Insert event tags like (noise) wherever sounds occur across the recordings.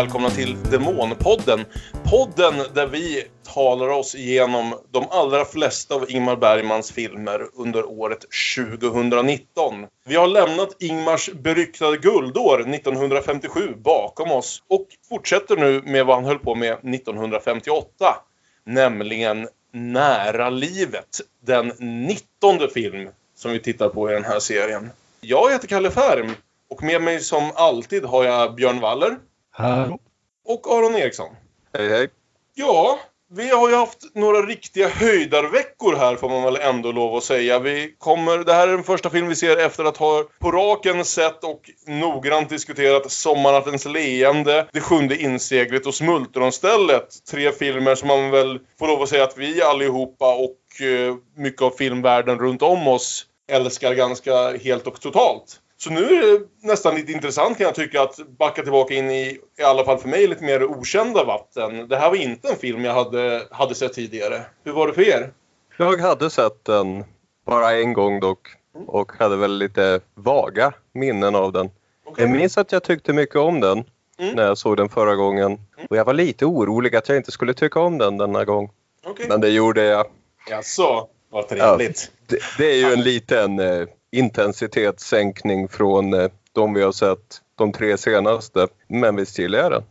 välkomna till Demonpodden. Podden där vi talar oss igenom de allra flesta av Ingmar Bergmans filmer under året 2019. Vi har lämnat Ingmars beryktade guldår 1957 bakom oss och fortsätter nu med vad han höll på med 1958. Nämligen Nära livet. Den 19 film som vi tittar på i den här serien. Jag heter Kalle Färm och med mig som alltid har jag Björn Waller. Hallå. Och Aron Eriksson. Hej hej. Ja, vi har ju haft några riktiga höjdarveckor här får man väl ändå lov att säga. Vi kommer, det här är den första film vi ser efter att ha på raken sett och noggrant diskuterat Sommarnattens leende, Det sjunde inseglet och Smultronstället. Tre filmer som man väl får lov att säga att vi allihopa och eh, mycket av filmvärlden runt om oss älskar ganska helt och totalt. Så nu är det nästan lite intressant kan jag tycka att backa tillbaka in i, i alla fall för mig, lite mer okända vatten. Det här var inte en film jag hade, hade sett tidigare. Hur var det för er? Jag hade sett den bara en gång dock och hade väl lite vaga minnen av den. Okej. Jag minns att jag tyckte mycket om den Mm. när jag såg den förra gången. Och jag var lite orolig att jag inte skulle tycka om den denna gång. Okej. Men det gjorde jag. Jaså, vad trevligt. Det, det är ju en liten eh, intensitetssänkning från eh, de vi har sett de tre senaste. Men visst gillar jag den.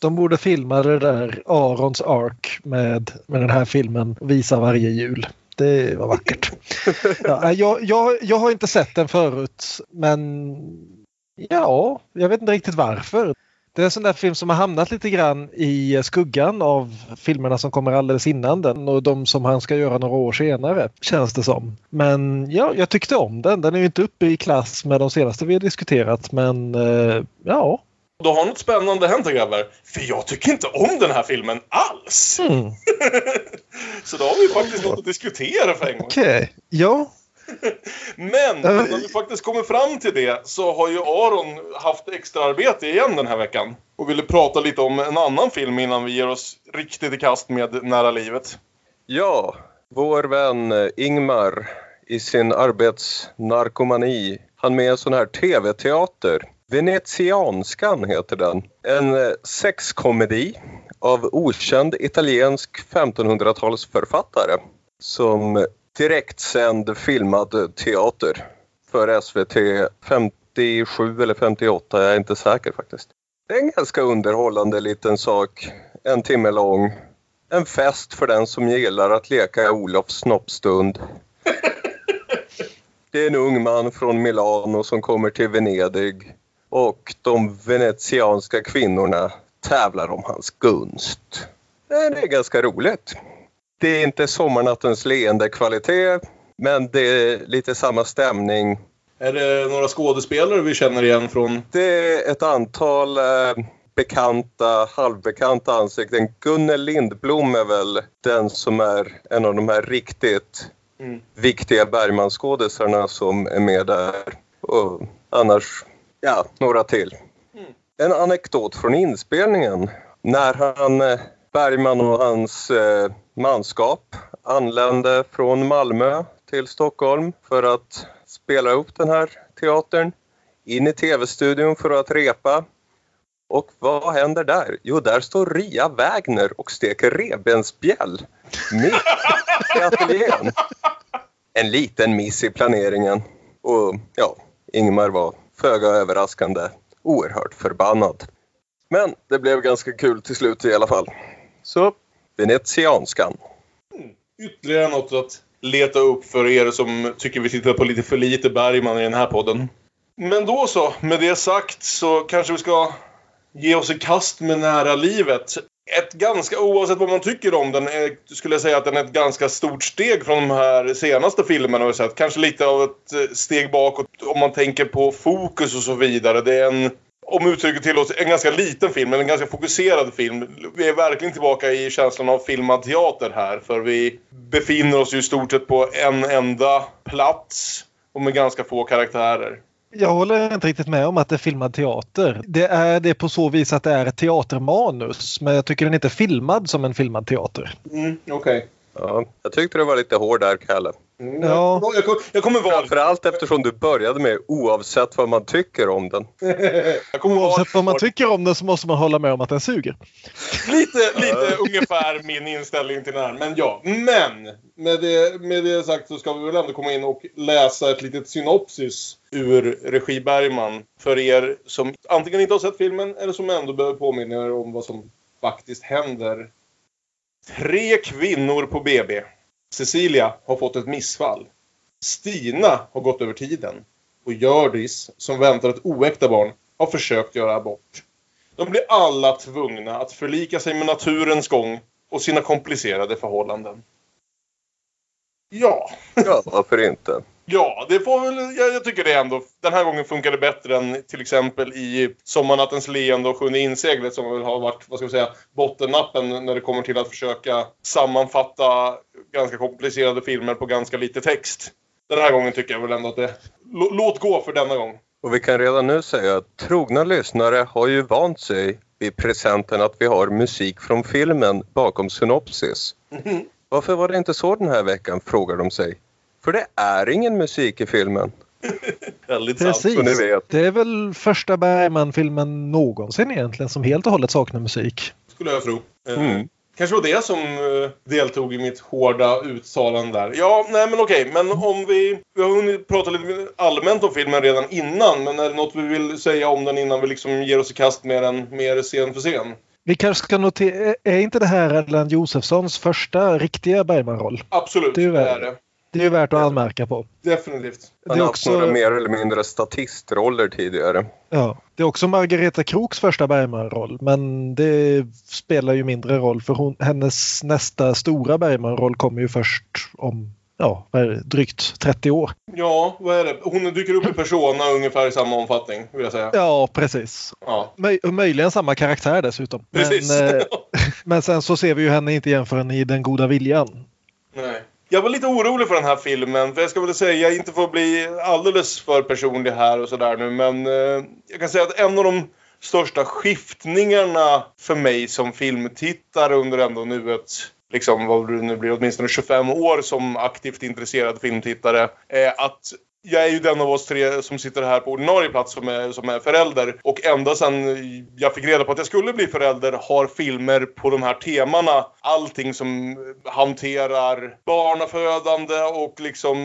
De borde filma det där Arons Ark med, med den här filmen och visa varje jul. Det var vackert. (laughs) Ja, jag, jag, jag har inte sett den förut men ja, jag vet inte riktigt varför. Det är en sån där film som har hamnat lite grann i skuggan av filmerna som kommer alldeles innan den och de som han ska göra några år senare känns det som. Men ja, jag tyckte om den. Den är ju inte uppe i klass med de senaste vi har diskuterat men eh, ja, Då har något spännande hänt grabbar. För jag tycker inte om den här filmen alls. Mm. (laughs) Så då har vi faktiskt något att diskutera för en gång. Okej, ja. (laughs) Men när vi faktiskt kommer fram till det så har ju Aron haft extra arbete igen den här veckan. Och ville prata lite om en annan film innan vi ger oss riktigt i kast med Nära livet. Ja, vår vän eh, Ingmar i sin arbetsnarkomani han med en sån här tv-teater. Venetianskan heter den. En eh, sexkomedi av okänd italiensk 1500-talsförfattare som direktsänd filmad teater för SVT 57 eller 58, jag är inte säker faktiskt. Det är en ganska underhållande liten sak, en timme lång. En fest för den som gillar att leka Olofs snoppstund. Det är en ung man från Milano som kommer till Venedig och de venetianska kvinnorna tävlar om hans gunst. Det är ganska roligt. Det är inte sommarnattens leende kvalitet men det är lite samma stämning. Är det några skådespelare vi känner igen från... Det är ett antal eh, bekanta, halvbekanta ansikten. Gunnel Lindblom är väl den som är en av de här riktigt Mm. viktiga Bergman-skådisarna som är med där. Och annars, ja, några till. Mm. En anekdot från inspelningen. När han, eh, Bergman och hans eh, manskap anlände från Malmö till Stockholm för att spela upp den här teatern. In i tv-studion för att repa. Och vad händer där? Jo, där står Ria Wägner och steker revbensspjäll mitt i ateljén. En liten miss i planeringen. Och ja, Ingmar var föga överraskande oerhört förbannad. Men det blev ganska kul till slut i alla fall. Så, venetianskan. Mm. Ytterligare något att leta upp för er som tycker vi tittar på lite för lite Bergman i den här podden. Men då så, med det sagt så kanske vi ska ge oss i kast med nära livet. Ett ganska, oavsett vad man tycker om den, är, skulle jag säga att den är ett ganska stort steg från de här senaste filmerna vi sett. Kanske lite av ett eh, steg bakåt om man tänker på fokus och så vidare. Det är en, om uttrycket tillåts, en ganska liten film, men en ganska fokuserad film. Vi är verkligen tillbaka i känslan av filmad teater här, för vi befinner oss ju i stort sett på en enda plats och med ganska få karaktärer. Jag håller inte riktigt med om att det är filmad teater. Det är det på så vis att det är ett teatermanus men jag tycker den inte är filmad som en filmad teater. Mm, Okej. Ja, jag tyckte det var lite hård där, Kalle. Mm, Ja. Jag, kommer- jag kommer vara Framförallt eftersom du började med oavsett vad man tycker om den. (laughs) jag kommer vara Oavsett vad man tycker om den så måste man hålla med om att den suger. Lite, lite ungefär min inställning till den här. Men ja, men med det, med det sagt så ska vi väl ändå komma in och läsa ett litet synopsis ur regi Bergman. För er som antingen inte har sett filmen eller som ändå behöver påminna er om vad som faktiskt händer. Tre kvinnor på BB. Cecilia har fått ett missfall. Stina har gått över tiden. Och Hjördis, som väntar ett oäkta barn, har försökt göra abort. De blir alla tvungna att förlika sig med naturens gång och sina komplicerade förhållanden. Ja, Ja, varför inte? Ja, det får väl, jag, jag tycker det ändå. Den här gången funkar det bättre än till exempel i Sommarnattens leende och Sjunde inseglet som väl har varit, vad ska vi säga, bottennappen när det kommer till att försöka sammanfatta ganska komplicerade filmer på ganska lite text. Den här gången tycker jag väl ändå att det... lå- Låt gå för denna gång. Och vi kan redan nu säga att trogna lyssnare har ju vant sig vid presenten att vi har musik från filmen bakom synopsis. Varför var det inte så den här veckan, frågar de sig. För det är ingen musik i filmen. (laughs) Väldigt sant. Precis. så ni vet. Det är väl första Bergman-filmen någonsin egentligen som helt och hållet saknar musik. Skulle jag tro. Eh, Mm. Kanske var det som eh, deltog i mitt hårda uttalande där. Ja, nej men okej. Men om vi... Vi har hunnit prata lite allmänt om filmen redan innan. Men är det något vi vill säga om den innan vi liksom ger oss i kast med den mer scen för scen? Vi kanske ska notera, är inte det här Erland Josefssons första riktiga Bergman-roll? Absolut, Det det är det. Det är ju värt att anmärka på. Definitivt. Det Han är har haft några också, mer eller mindre statistroller tidigare. ja, det är också Margareta Kroks första Bergman-roll men det spelar ju mindre roll för hon, hennes nästa stora Bergman-roll kommer ju först om ja, vad är det, drygt 30 år. Ja, vad är det? Hon dyker upp i Persona ungefär i samma omfattning, vill jag säga. Ja, precis. Ja. Möj, och möjligen samma karaktär dessutom. Precis. Men, eh, (laughs) men sen så ser vi ju henne inte igen förrän i Den goda viljan. Nej. Jag var lite orolig för den här filmen, för jag ska väl säga, inte för att bli alldeles för personlig här och sådär nu, men eh, jag kan säga att en av de största skiftningarna för mig som filmtittare under ändå nu ett, liksom vad det nu blir, åtminstone 25 år som aktivt intresserad filmtittare, är att jag är ju den av oss tre som sitter här på ordinarie plats som är, som är förälder. Och ända sedan jag fick reda på att jag skulle bli förälder har filmer på de här temana, allting som hanterar barnafödande och liksom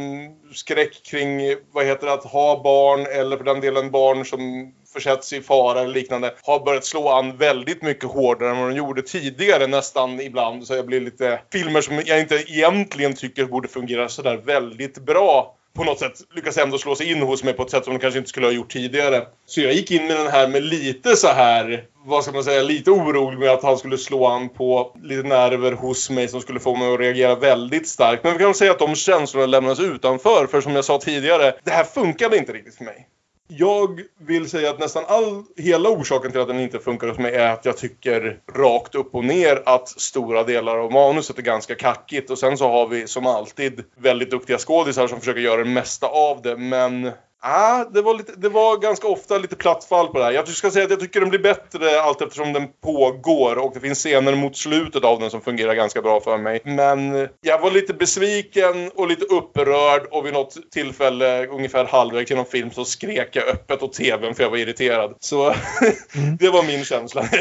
skräck kring, vad heter det, att ha barn eller för den delen barn som försätts i fara eller liknande har börjat slå an väldigt mycket hårdare än vad de gjorde tidigare nästan ibland. Så jag blir lite filmer som jag inte egentligen tycker borde fungera sådär väldigt bra på något sätt lyckas ändå slå sig in hos mig på ett sätt som de kanske inte skulle ha gjort tidigare. Så jag gick in med den här med lite så här, vad ska man säga, lite orolig med att han skulle slå an på lite nerver hos mig som skulle få mig att reagera väldigt starkt. Men vi kan säga att de känslorna lämnas utanför, för som jag sa tidigare, det här funkade inte riktigt för mig. Jag vill säga att nästan all, hela orsaken till att den inte funkar hos mig är att jag tycker rakt upp och ner att stora delar av manuset är ganska kackigt. Och sen så har vi som alltid väldigt duktiga skådisar som försöker göra det mesta av det. Men Ah, det, var lite, det var ganska ofta lite platt fall på det här. Jag ska säga att jag tycker den blir bättre allt eftersom den pågår och det finns scener mot slutet av den som fungerar ganska bra för mig. Men jag var lite besviken och lite upprörd och vid något tillfälle ungefär halvvägs genom film så skrek jag öppet åt tvn för jag var irriterad. Så (laughs) det var min känsla. (laughs)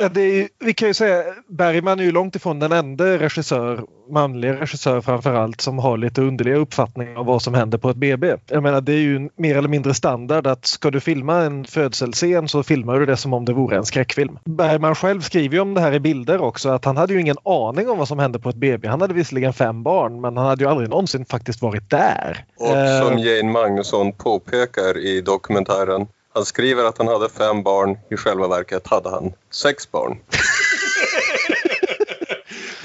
Ja, är, vi kan ju säga Bergman är ju långt ifrån den enda regissör, manlig regissör framförallt, som har lite underliga uppfattningar om vad som händer på ett BB. Jag menar det är ju mer eller mindre standard att ska du filma en födselscen så filmar du det som om det vore en skräckfilm. Bergman själv skriver ju om det här i bilder också att han hade ju ingen aning om vad som hände på ett BB. Han hade visserligen fem barn men han hade ju aldrig någonsin faktiskt varit där. Och Eh, som Jane Magnusson påpekar i dokumentären, han skriver att han hade fem barn, i själva verket hade han sex barn.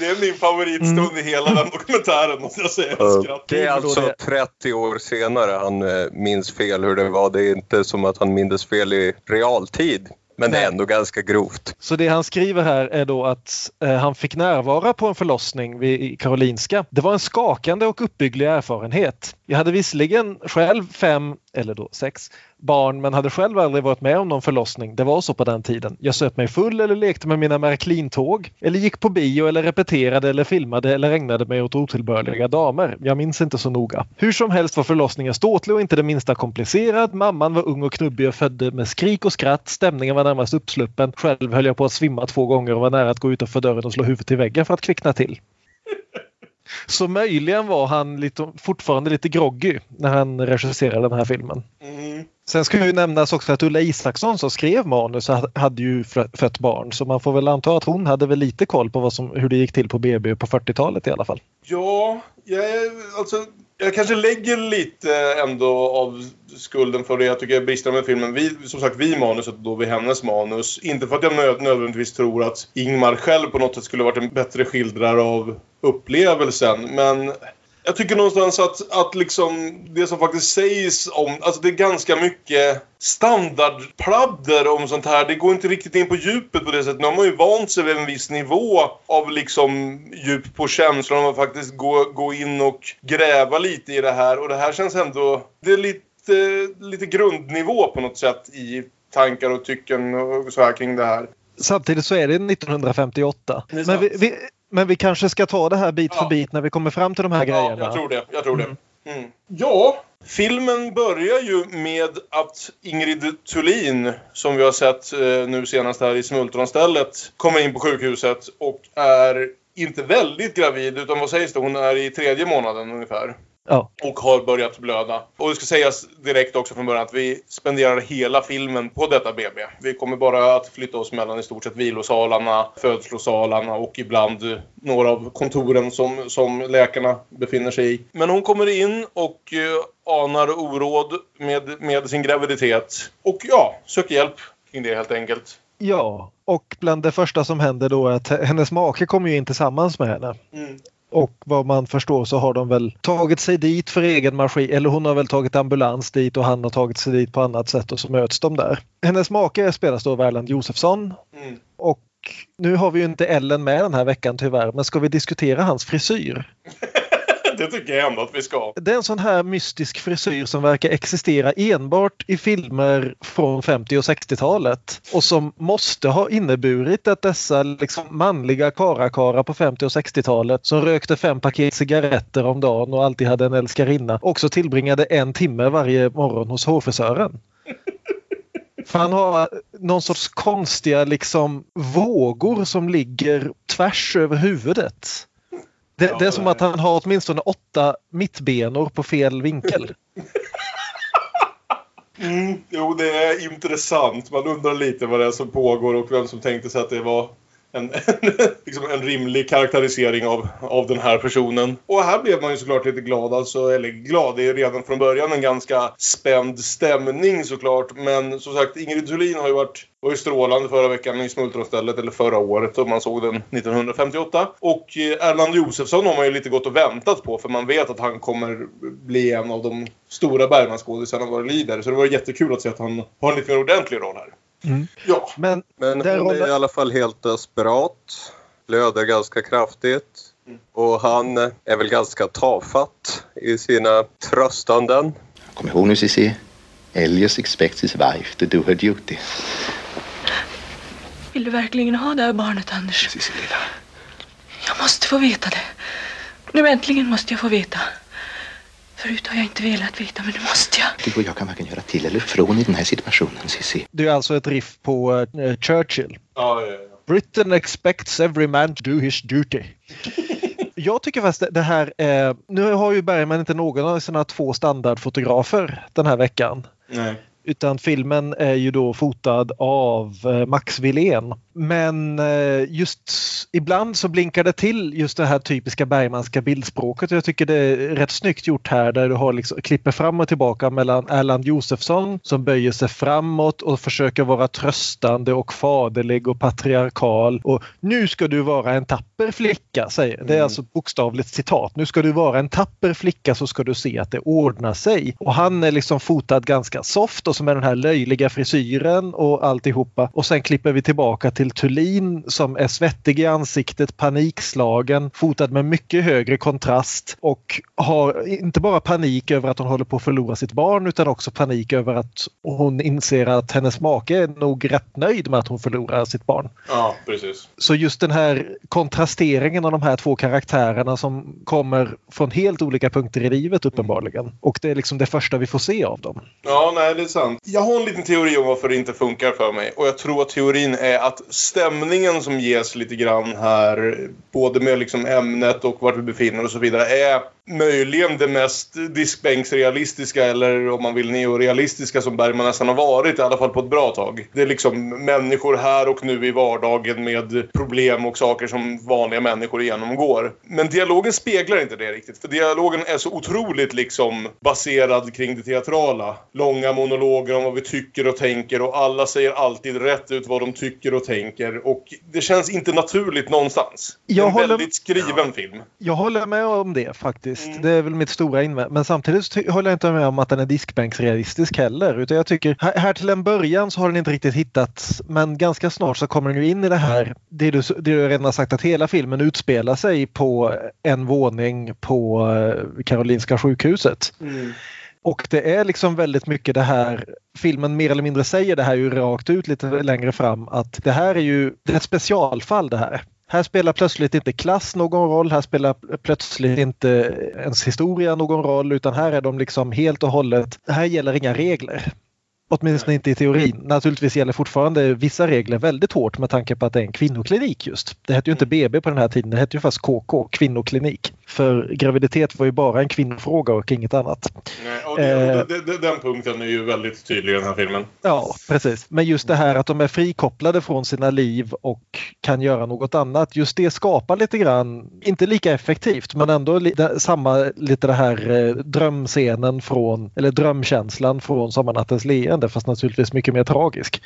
Det är min favoritstund i hela den dokumentären måste jag säga. Jag. Det är alltså det. 30 år senare han eh, minns fel hur det var. Det är inte som att han mindes fel i realtid. Men det är ändå ganska grovt. Så det han skriver här är då att eh, han fick närvara på en förlossning vid i Karolinska. Det var en skakande och uppbygglig erfarenhet. Jag hade visserligen själv fem, eller då sex, barn men hade själv aldrig varit med om någon förlossning. Det var så på den tiden. Jag söp mig full eller lekte med mina Märklintåg eller gick på bio eller repeterade eller filmade eller ägnade mig åt otillbörliga damer. Jag minns inte så noga. Hur som helst var förlossningen ståtlig och inte det minsta komplicerad. Mamman var ung och knubbig och födde med skrik och skratt. Stämningen var närmast uppsluppen. Själv höll jag på att svimma två gånger och var nära att gå utanför dörren och slå huvudet i väggen för att kvickna till. (laughs) Så möjligen var han lite, fortfarande lite groggy när han regisserade den här filmen. Mm. Sen ska ju nämnas också att Ulla Isaksson som skrev manus hade ju fött barn så man får väl anta att hon hade väl lite koll på vad som, hur det gick till på BB på 40-talet i alla fall. Ja, jag, alltså, jag kanske lägger lite ändå av skulden för det jag tycker jag brister med filmen. Vi, som sagt, vi manuset då vid hennes manus. Inte för att jag nöd, nödvändigtvis tror att Ingmar själv på något sätt skulle varit en bättre skildrare av upplevelsen. Men jag tycker någonstans att, att liksom det som faktiskt sägs om... Alltså det är ganska mycket standardpladder om sånt här. Det går inte riktigt in på djupet på det sättet. Nu har man ju vant sig vid en viss nivå av liksom djup på känslan. Om man faktiskt går, gå in och gräva lite i det här. Och det här känns ändå... Det är lite, lite grundnivå på något sätt i tankar och tycken och så här kring det här. Samtidigt så är det 1958. Det Men vi, vi, men vi kanske ska ta det här bit ja. för bit när vi kommer fram till de här ja, grejerna. Jag tror det. Jag tror mm. det. Mm. Ja, filmen börjar ju med att Ingrid Thulin, som vi har sett eh, nu senast här i Smultronstället, kommer in på sjukhuset och är inte väldigt gravid, utan vad sägs det? Hon är i tredje månaden ungefär. Ja. Och har börjat blöda. Och det ska sägas direkt också från början att vi spenderar hela filmen på detta BB. Vi kommer bara att flytta oss mellan i stort sett vilosalarna, födslosalarna och ibland några av kontoren som, som läkarna befinner sig i. Men hon kommer in och uh, anar oråd med, med sin graviditet. Och ja, söker hjälp kring det helt enkelt. Ja, och bland det första som händer då är att hennes make kommer ju in tillsammans med henne. Mm. Och vad man förstår så har de väl tagit sig dit för egen maskin eller hon har väl tagit ambulans dit och han har tagit sig dit på annat sätt och så möts de där. Hennes make spelas då av Erland Josefsson. Mm. Och nu har vi ju inte Ellen med den här veckan tyvärr men ska vi diskutera hans frisyr? (laughs) det tycker jag ändå att vi ska. Det är en sån här mystisk frisyr som verkar existera enbart i filmer från 50 och 60-talet och som måste ha inneburit att dessa liksom manliga karakara på 50 och 60-talet som rökte fem paket cigaretter om dagen och alltid hade en älskarinna också tillbringade en timme varje morgon hos hårfrisören. För han har någon sorts konstiga liksom vågor som ligger tvärs över huvudet. Det, det är som att han har åtminstone åtta mittbenor på fel vinkel. Mm, jo, det är intressant. Man undrar lite vad det är som pågår och vem som tänkte sig att det var (laughs) en, liksom en rimlig karaktärisering av, av den här personen. Och här blev man ju såklart lite glad. Alltså, eller glad, det är redan från början en ganska spänd stämning såklart. Men som sagt, Ingrid Thulin har ju varit var ju strålande förra veckan i Smultronstället, eller förra året om man såg den 1958. Och eh, Erland Josefsson har man ju lite gått och väntat på för man vet att han kommer bli en av de stora Bergmanskådisarna vad det lider. Så det var jättekul att se att han har en lite mer ordentlig roll här. Mm. Ja. Men, Men hon är i alla fall helt desperat. Blöder ganska kraftigt. Mm. Och han är väl ganska tafatt i sina tröstanden. Kom ihåg nu Cissi. Elias expects his wife to do her duty. Vill du verkligen ha det här barnet, Anders? Cissi, lilla. Jag måste få veta det. Nu äntligen måste jag få veta. Förut har jag inte velat veta, men nu måste jag. Du och jag kan varken göra till eller från i den här situationen, Cissi. Det är alltså ett riff på uh, Churchill. Ja, ja, ja. Britain expects every man to do his duty. (laughs) jag tycker fast det här är... Nu har ju Bergman inte någon av sina två standardfotografer den här veckan. Nej. Utan filmen är ju då fotad av eh, Max Wilén. Men eh, just ibland så blinkar det till just det här typiska Bergmanska bildspråket. Jag tycker det är rätt snyggt gjort här där du har liksom, klipper fram och tillbaka mellan Erland Josefsson som böjer sig framåt och försöker vara tröstande och faderlig och patriarkal. Och nu ska du vara en tapper flicka, säger Det är mm. alltså bokstavligt citat. Nu ska du vara en tapper flicka så ska du se att det ordnar sig. Och han är liksom fotad ganska soft och som är den här löjliga frisyren och alltihopa. Och sen klipper vi tillbaka till Thulin som är svettig i ansiktet, panikslagen, fotad med mycket högre kontrast och har inte bara panik över att hon håller på att förlora sitt barn utan också panik över att hon inser att hennes make är nog rätt nöjd med att hon förlorar sitt barn. Ja, precis. Så just den här kontrasteringen av de här två karaktärerna som kommer från helt olika punkter i livet uppenbarligen. Och det är liksom det första vi får se av dem. Ja, nej, det är sant. Jag har en liten teori om varför det inte funkar för mig. Och jag tror att teorin är att stämningen som ges lite grann här, både med liksom ämnet och vart vi befinner oss och så vidare, är möjligen det mest diskbänksrealistiska eller om man vill neorealistiska som Bergman nästan har varit, i alla fall på ett bra tag. Det är liksom människor här och nu i vardagen med problem och saker som vanliga människor genomgår. Men dialogen speglar inte det riktigt, för dialogen är så otroligt liksom baserad kring det teatrala. Långa monologer om vad vi tycker och tänker och alla säger alltid rätt ut vad de tycker och tänker och det känns inte naturligt någonstans. Det är Jag en håller- väldigt skriven film. Jag håller med om det faktiskt. Mm. Det är väl mitt stora invändning. Men samtidigt håller jag inte med om att den är diskbänksrealistisk heller. Utan jag tycker här, här till en början så har den inte riktigt hittat men ganska snart så kommer den ju in i det här. Det du, det du redan har sagt att hela filmen utspelar sig på en våning på eh, Karolinska sjukhuset. Och det är liksom väldigt mycket det här, filmen mer eller mindre säger det här ju rakt ut lite längre fram att det här är ju det är ett specialfall det här. Här spelar plötsligt inte klass någon roll, här spelar plötsligt inte ens historia någon roll utan här är de liksom helt och hållet, här gäller inga regler. Åtminstone inte i teorin. Naturligtvis gäller fortfarande vissa regler väldigt hårt med tanke på att det är en kvinnoklinik just. Det hette ju inte BB på den här tiden, det hette ju fast KK, kvinnoklinik. För graviditet var ju bara en kvinnofråga och inget annat. Nej, och det, Eh. det, det, den punkten är ju väldigt tydlig i den här filmen. Ja, precis. Men just det här att de är frikopplade från sina liv och kan göra något annat. Just det skapar lite grann, inte lika effektivt, men ändå li, det, samma lite det här eh, drömscenen från, eller drömkänslan från Sommarnattens leende fast naturligtvis mycket mer tragisk.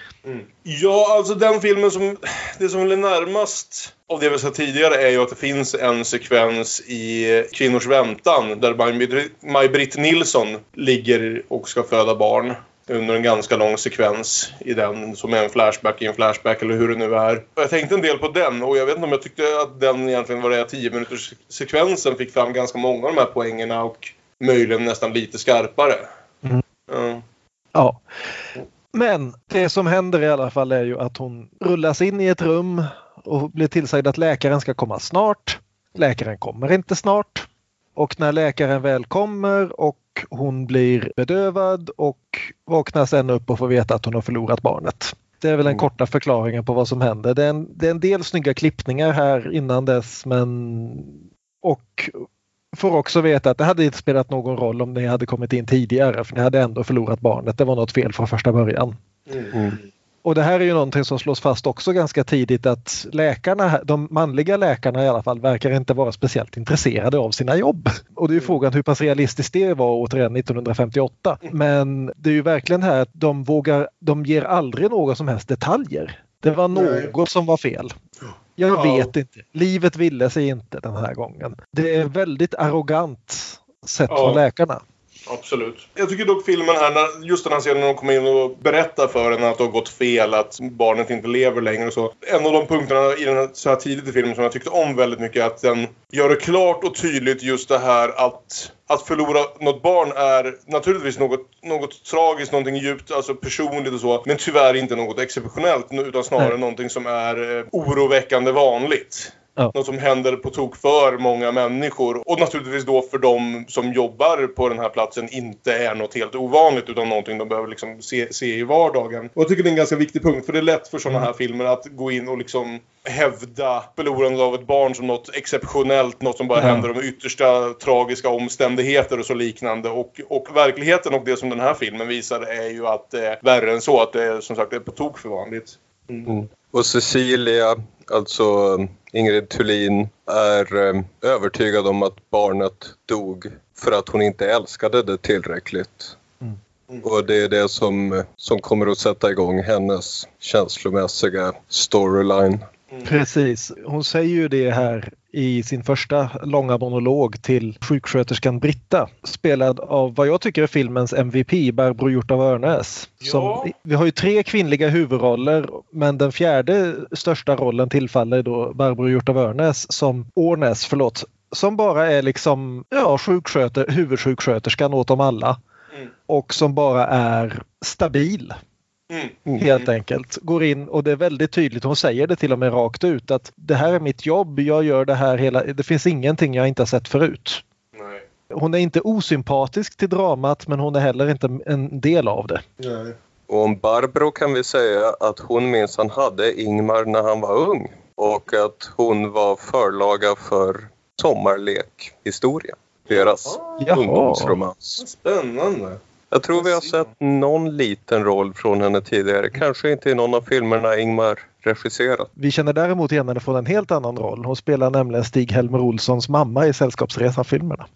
Ja, alltså den filmen som... Det som är närmast av det vi sa tidigare är ju att det finns en sekvens i Kvinnors väntan där Maj-Britt- Nilsson ligger och ska föda barn under en ganska lång sekvens i den som är en flashback i en flashback eller hur det nu är. Jag tänkte en del på den och jag vet inte om jag tyckte att den egentligen var det 10 minuters sekvensen fick fram ganska många av de här poängerna och möjligen nästan lite skarpare. Mm. Ja. Ja. Men det som händer i alla fall är ju att hon rullas in i ett rum och blir tillsagd att läkaren ska komma snart. Läkaren kommer inte snart. Och när läkaren väl kommer och hon blir bedövad och vaknar sen upp och får veta att hon har förlorat barnet. Det är väl den korta förklaringen på vad som händer. Det är en, det är en del snygga klippningar här innan dess men och får också veta att det hade inte spelat någon roll om ni hade kommit in tidigare för ni hade ändå förlorat barnet. Det var något fel från första början. Och det här är ju någonting som slås fast också ganska tidigt att läkarna, de manliga läkarna i alla fall, verkar inte vara speciellt intresserade av sina jobb. Och det är ju frågan hur pass realistiskt det var återigen 1958. Men det är ju verkligen här att de vågar, de ger aldrig några som helst detaljer. Det var något som var fel. Jag Ja. vet inte. Livet ville sig inte den här gången. Det är väldigt arrogant sett Ja. från läkarna. Absolut. Jag tycker dock filmen här, när, just den här scenen när de kommer in och berättar för henne att det har gått fel, att barnet inte lever längre och så. En av de punkterna i den här, så här tidigt i filmen som jag tyckte om väldigt mycket är att den gör det klart och tydligt just det här att att förlora något barn är naturligtvis något, något tragiskt, någonting djupt, alltså personligt och så. Men tyvärr inte något exceptionellt utan snarare Nej. någonting som är eh, oroväckande vanligt. Ja. Något som händer på tok för många människor. Och naturligtvis då för de som jobbar på den här platsen inte är något helt ovanligt utan någonting de behöver liksom se, se i vardagen. Och jag tycker det är en ganska viktig punkt för det är lätt för sådana här filmer att gå in och liksom hävda förlorandet av ett barn som något exceptionellt, något som bara Ja. händer under yttersta tragiska omständigheter och så liknande. Och, och verkligheten och det som den här filmen visar är ju att det är värre än så. Att det är som sagt det är på tok för vanligt. Och Cecilia, alltså Ingrid Thulin, är eh, övertygad om att barnet dog för att hon inte älskade det tillräckligt. Och det är det som, som kommer att sätta igång hennes känslomässiga storyline. Precis. Hon säger ju det här i sin första långa monolog till sjuksköterskan Britta. Spelad av vad jag tycker är filmens MVP, Barbro Hjort av Örnäs. Ja. Vi har ju tre kvinnliga huvudroller men den fjärde största rollen tillfaller då Barbro Hjort av Örnäs som Årnäs, förlåt. Som bara är liksom ja, sjuksköter, huvudsjuksköterskan åt dem alla. Mm. Och som bara är stabil Mm. helt enkelt. Går in och det är väldigt tydligt, hon säger det till och med rakt ut att det här är mitt jobb, jag gör det här hela, det finns ingenting jag inte har sett förut. Nej. Hon är inte osympatisk till dramat men hon är heller inte en del av det. Nej. Och om Barbro kan vi säga att hon minsann hade Ingmar när han var ung och att hon var förlaga för Sommarlek-historia. Deras Jaha. ungdomsromans. Spännande. Jag tror vi har sett någon liten roll från henne tidigare. Kanske inte i någon av filmerna Ingmar regisserat. Vi känner däremot igen henne från en helt annan roll. Hon spelar nämligen Stig-Helmer Olssons mamma i Sällskapsresan-filmerna.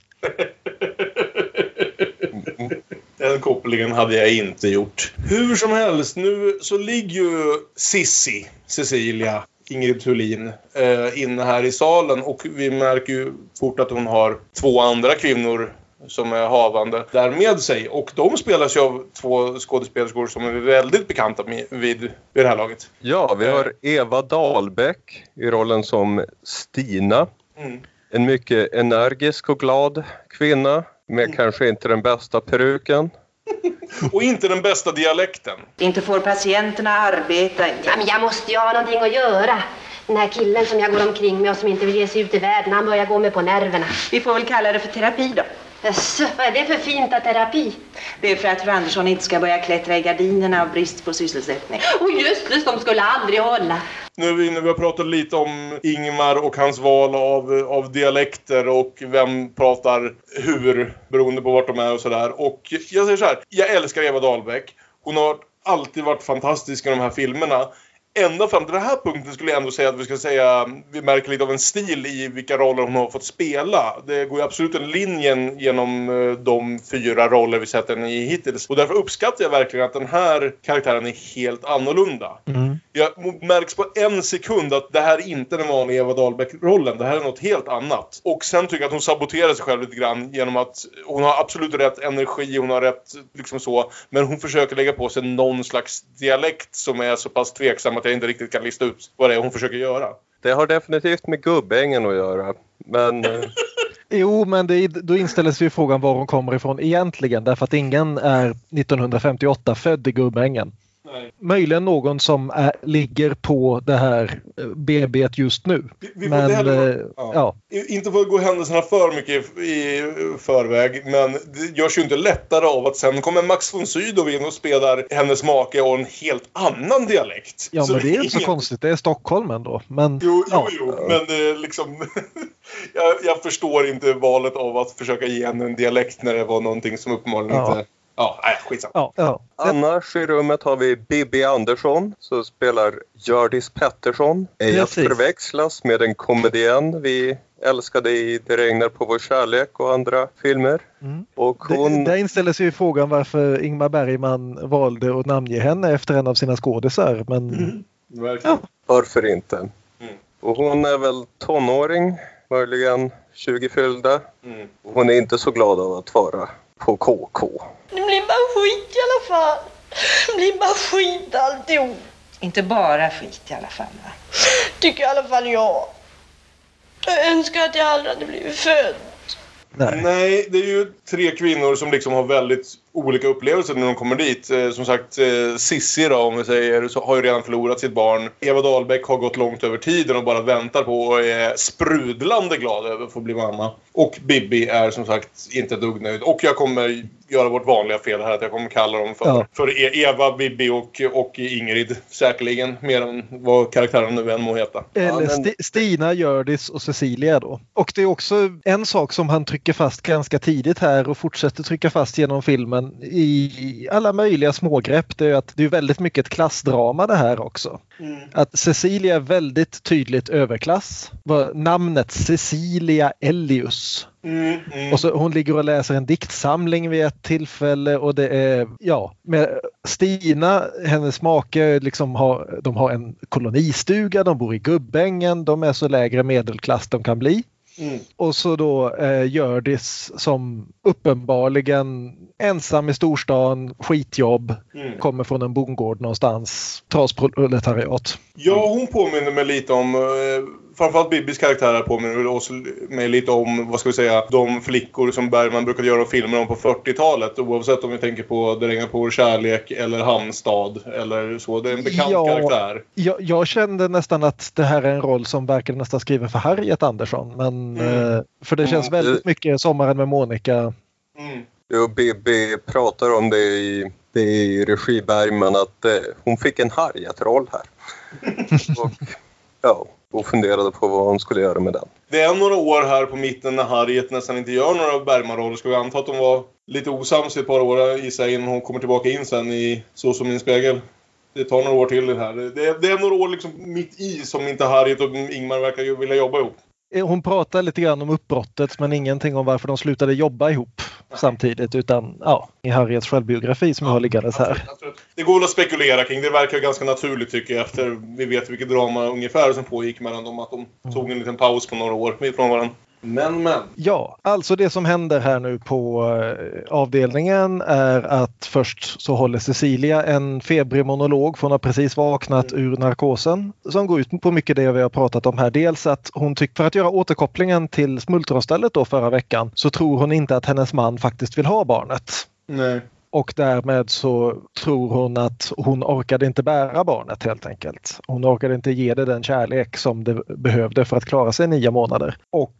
(laughs) Den kopplingen hade jag inte gjort. Hur som helst, nu så ligger ju Sissi, Cecilia, Ingrid Thulin, eh, inne här i salen och vi märker ju fort att hon har två andra kvinnor som är havande där med sig. Och de spelas ju av två skådespelerskor som är väldigt bekanta med, vid, vid det här laget. Ja, vi har Eva Dahlbäck i rollen som Stina. Mm. En mycket energisk och glad kvinna med kanske inte den bästa peruken. (laughs) Och inte den bästa dialekten. Inte får patienterna arbeta. Ja, men jag måste ju ha någonting att göra. Den här killen som jag går omkring med och som inte vill ge sig ut i världen, han börjar gå mig på nerverna. Vi får väl kalla det för terapi då. Jaså, vad är det för fint att terapi? Det är för att fru Andersson inte ska börja klättra i gardinerna av brist på sysselsättning. Åh jösses, de skulle aldrig hålla. Nu är vi inne, vi har pratat lite om Ingmar och hans val av, av dialekter och vem pratar hur beroende på vart de är och sådär. Och jag säger så här, jag älskar Eva Dahlbeck. Hon har alltid varit fantastisk i de här filmerna. Ända fram till den här punkten skulle jag ändå säga att vi ska säga vi märker lite av en stil i vilka roller hon har fått spela. Det går ju absolut en linjen genom eh, de fyra roller vi sett henne i hittills. Och därför uppskattar jag verkligen att den här karaktären är helt annorlunda. Jag märks på en sekund att det här är inte den vanliga Eva Dahlbeck-rollen. Det här är något helt annat. Och sen tycker jag att hon saboterar sig själv lite grann genom att hon har absolut rätt energi, hon har rätt liksom så. Men hon försöker lägga på sig någon slags dialekt som är så pass tveksam att jag inte riktigt kan lista ut vad det är hon försöker göra. Det har definitivt med Gubbängen att göra. Men eh, (laughs) Jo, men det, då inställer sig ju frågan var hon kommer ifrån egentligen därför att ingen är 1958 född i Gubbängen. Nej. Möjligen någon som är, ligger på det här eh, BB just nu. Vi, vi Men heller... eh, ja. ja. Inte för att gå händelserna för mycket i, i förväg, men det görs ju inte lättare av att sen kommer Max von Sydow in och spelar hennes make och en helt annan dialekt. Ja, men det är inte så konstigt. Det är Stockholm ändå. Men, Jo, jo, ja. jo, men det är liksom... (laughs) jag, jag förstår inte valet av att försöka ge henne en dialekt när det var någonting som uppenbarligen Ja. inte... Ja, nej, skitsamma. Ja, ja. annars i rummet har vi Bibi Andersson som spelar Hjördis Pettersson. Ej att förväxlas med en komedienn vi älskade i Det regnar på vår kärlek och andra filmer. Mm. Och hon... Det, där inställer sig ju frågan varför Ingmar Bergman valde att namnge henne efter en av sina skådisar. Men Mm. Verkligen. Varför inte? Mm. Och hon är väl tonåring, möjligen 20 fyllda. Mm. Hon är inte så glad av att vara på KK. Det blir bara skit i alla fall. Det blir bara skit alltihop. Inte bara skit i alla fall va? Tycker i alla fall jag. Jag önskar att jag aldrig hade blivit född. nej. Nej, det är ju tre kvinnor som liksom har väldigt olika upplevelser när de kommer dit. Eh, som sagt, eh, Sissi då, om vi säger, så har ju redan förlorat sitt barn. Eva Dahlbeck har gått långt över tiden och bara väntar på och är sprudlande glad över att få bli mamma. Och Bibi är som sagt inte dugg nöjd. Och jag kommer göra vårt vanliga fel här, att jag kommer kalla dem för, Ja. för E- Eva, Bibi och, och Ingrid. Säkerligen, mer än vad karaktärerna nu än må heta. Eller men- Sti- Stina, Hjördis och Cecilia då. Och det är också en sak som han trycker fast ganska tidigt här och fortsätter trycka fast genom filmen i alla möjliga smågrepp. Det är att det är väldigt mycket ett klassdrama det här också. Att Cecilia är väldigt tydligt överklass. Namnet Cecilia Ellius Mm, mm. Och så hon ligger och läser en diktsamling vid ett tillfälle och det är, ja, med Stina, hennes make, liksom har, de har en kolonistuga, de bor i Gubbängen, de är så lägre medelklass de kan bli. Mm. Och så då eh, Hjördis som uppenbarligen ensam i storstan, skitjobb, Mm. kommer från en bondgård någonstans, trasproletariat. Ja, hon påminner mig lite om... Eh, framförallt Bibis karaktär här påminner mig lite om, vad ska vi säga, de flickor som Bergman brukade göra filmer om på 40-talet. Oavsett om vi tänker på Det regnar på vår kärlek eller Hamnstad eller så. Det är en bekant Ja. karaktär. Jag, jag kände nästan att det här är en roll som verkar nästan skriven för Harriet Andersson. Men, Mm. eh, för det känns Mm. väldigt mycket Sommaren med Monica. Mm. Jo, Bibi pratar om det i, det i regi Bergman att eh, hon fick en Harriet-roll här. (laughs) och, ja, och funderade på vad hon skulle göra med den. Det är några år här på mitten när Harriet nästan inte gör några Bergman-roller. Ska vi anta att de var lite osams i ett par år i sig innan hon kommer tillbaka in sen i Så som min spegel. Det tar några år till det här. Det är, det är några år liksom mitt i som inte Harriet och Ingmar verkar ju vilja jobba ihop. Eh, Hon pratar lite grann om uppbrottet men ingenting om varför de slutade jobba ihop samtidigt utan ja, i Harriets självbiografi som jag har liggandes här. Det går väl att spekulera kring. Det verkar ganska naturligt tycker jag efter vi vet vilket drama ungefär som pågick mellan dem. Att de tog en liten paus på några år ifrån varandra. Men men. Ja, alltså det som händer här nu på eh, avdelningen är att först så håller Cecilia en febrig monolog för hon har precis vaknat ur narkosen som går ut på mycket det vi har pratat om här. Dels att hon tycker, för att göra återkopplingen till smultronstället då förra veckan så tror hon inte att hennes man faktiskt vill ha barnet. Nej. Och därmed så tror hon att hon orkade inte bära barnet helt enkelt. Hon orkade inte ge det den kärlek som det behövde för att klara sig nio månader. Och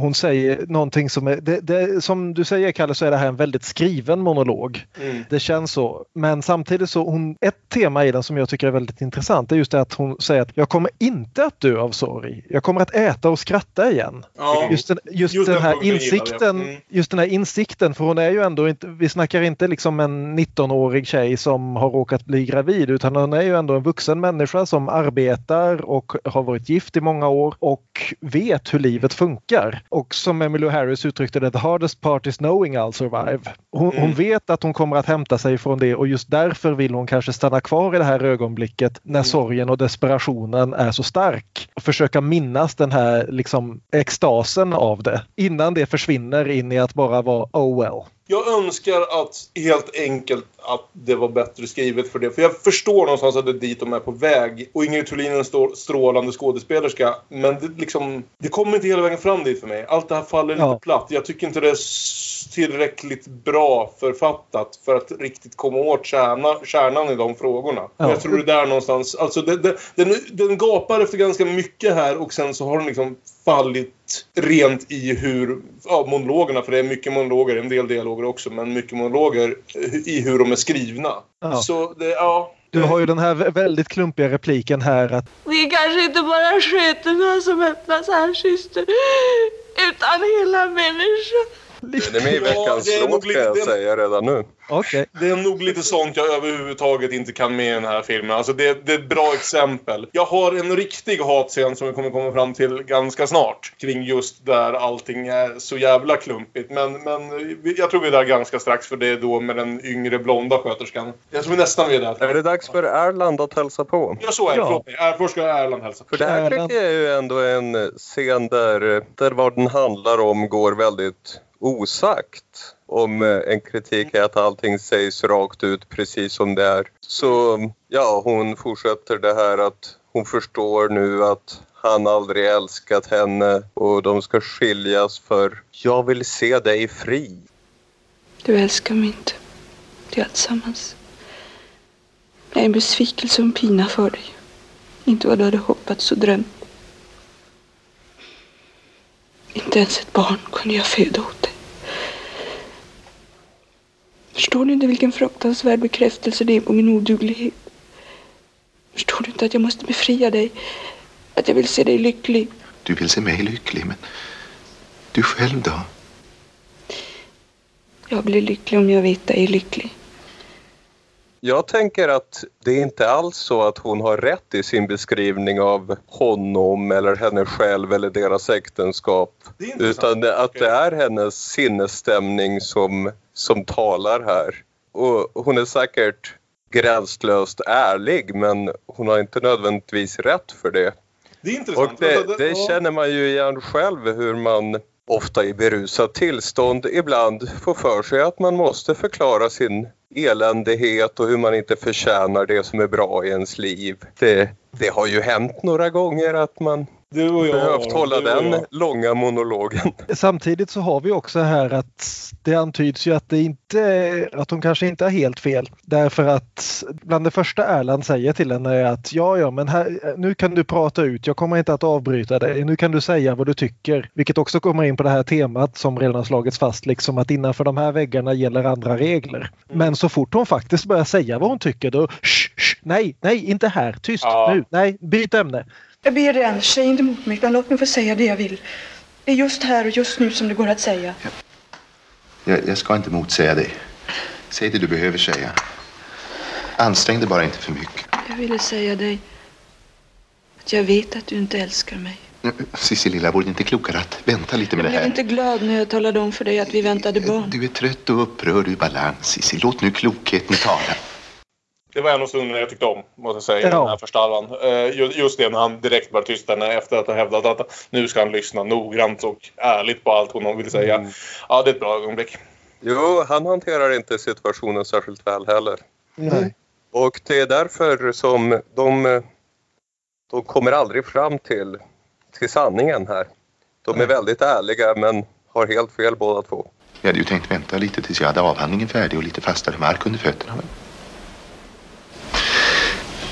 hon säger någonting som är, det, det, som du säger Kalle så är det här en väldigt skriven monolog. Mm. Det känns så. Men samtidigt så hon, ett tema i den som jag tycker är väldigt intressant är just det att hon säger att jag kommer inte att dö av sorg. Jag kommer att äta och skratta igen. Ja. Just den, just Just den här insikten, Mm. just den här insikten, för hon är ju ändå inte, vi snackar inte liksom en 19-årig tjej som har råkat bli gravid utan hon är ju ändå en vuxen människa som arbetar och har varit gift i många år och vet hur livet funkar. Och som Emmylou Harris uttryckte det, the hardest part is knowing I'll survive. Hon, hon Mm. vet att hon kommer att hämta sig från det och just därför vill hon kanske stanna kvar i det här ögonblicket när sorgen och desperationen är så stark. Och försöka minnas den här liksom extasen av det innan det försvinner in i att bara vara oh well. Jag önskar att helt enkelt att det var bättre skrivet för det. För jag förstår någonstans att det är dit de är på väg. Och Ingrid Thulin är en strålande skådespelerska. Men det, liksom, det kommer inte hela vägen fram dit för mig. Allt det här faller lite Ja. platt. Jag tycker inte det är tillräckligt bra författat för att riktigt komma åt kärna, kärnan i de frågorna. Ja. Jag tror det är där någonstans. Alltså det, det, den, den gapar efter ganska mycket här och sen så har den liksom fallit rent i hur, ja monologerna, för det är mycket monologer, en del dialoger också, men mycket monologer i hur de är skrivna. Ja. Så det, ja. Du har ju den här vä- väldigt klumpiga repliken här att Det är kanske inte bara sköterna som öppnas här syster. Utan hela människan. Den är med i (laughs) Ja, veckans det är nog låt kan lite- jag det- säga redan nu. okej. Det är nog lite sånt jag överhuvudtaget inte kan med i den här filmen. Alltså det, det är ett bra exempel. Jag har en riktig hatscen som vi kommer komma fram till ganska snart. Kring just där allting är så jävla klumpigt. Men, men jag tror vi är där ganska strax för det är då med den yngre blonda sköterskan. Jag tror vi nästan vi är där. Är det dags för Erland att hälsa på? Ja, så är det. Ja. Förlåt mig. Är- Först ska Erland hälsa. För det här tycker jag är ju ändå en scen där, där vad den handlar om går väldigt osagt. Om eh, en kritik är att allting sägs rakt ut precis som det är. Så ja, hon fortsätter det här att hon förstår nu att han aldrig älskat henne och de ska skiljas för jag vill se dig fri. Du älskar mig inte. Det är alltsammans. Jag är en besvikelse och en pina för dig. Inte vad du hade hoppats och drömt. Inte ens ett barn kunde jag föda åt dig. Förstår du inte vilken fruktansvärd bekräftelse det är på min oduglighet? Förstår du inte att jag måste befria dig? Att jag vill se dig lycklig? Du vill se mig lycklig, men du själv då? Jag blir lycklig om jag vet att jag är lycklig. jag tänker att det är inte alls så att hon har rätt i sin beskrivning av honom eller henne själv eller deras äktenskap. Utan att det är hennes sinnesstämning som, som talar här. Och hon är säkert gränslöst ärlig men hon har inte nödvändigtvis rätt för det. Det är Och intressant. det, Alltså, det ja. känner man ju igen själv hur man ofta i berusat tillstånd ibland får för sig att man måste förklara sin eländighet och hur man inte förtjänar det som är bra i ens liv. Det, det har ju hänt några gånger att man Du och jag. behövt hålla den jag. långa monologen. Samtidigt så har vi också här att det antyds ju att det inte att hon kanske inte har helt fel. Därför att bland det första Erland säger till henne är att ja, ja, men här, nu kan du prata ut. Jag kommer inte att avbryta dig. Nu kan du säga vad du tycker. Vilket också kommer in på det här temat som redan har slagits fast, liksom att innanför de här väggarna gäller andra regler. Men så fort hon faktiskt börjar säga vad hon tycker då, shh, shh, nej, nej, inte här, tyst Ja. nu, nej, byt ämne. Jag ber dig Anders, säg inte emot mig utan låt mig få säga det jag vill. Det är just här och just nu som det går att säga. Jag, jag ska inte motsäga dig. Säg det du behöver säga. Ansträng dig bara inte för mycket. Jag ville säga dig att jag vet att du inte älskar mig. Cissi lilla, vore det inte klokare att vänta lite med Jag det blev här? inte glad när jag talade om för dig att vi väntade barn. Du är trött och upprörd ur balans, Cissi. Låt nu klokheten tala. Det var en av stunderna jag tyckte om, måste jag säga, i Ja. den här första halvan. Eh, ju- Just det när han direkt bara tystade efter att ha hävdat att nu ska han lyssna noggrant och ärligt på allt hon vill säga. Mm. Ja, det är ett bra ögonblick. Jo, han hanterar inte situationen särskilt väl heller. Nej. Och det är därför som de, de kommer aldrig fram till, till sanningen här. De är väldigt ärliga men har helt fel båda två. Jag hade ju tänkt vänta lite tills jag hade avhandlingen färdig och lite fastare mark under fötterna. Men...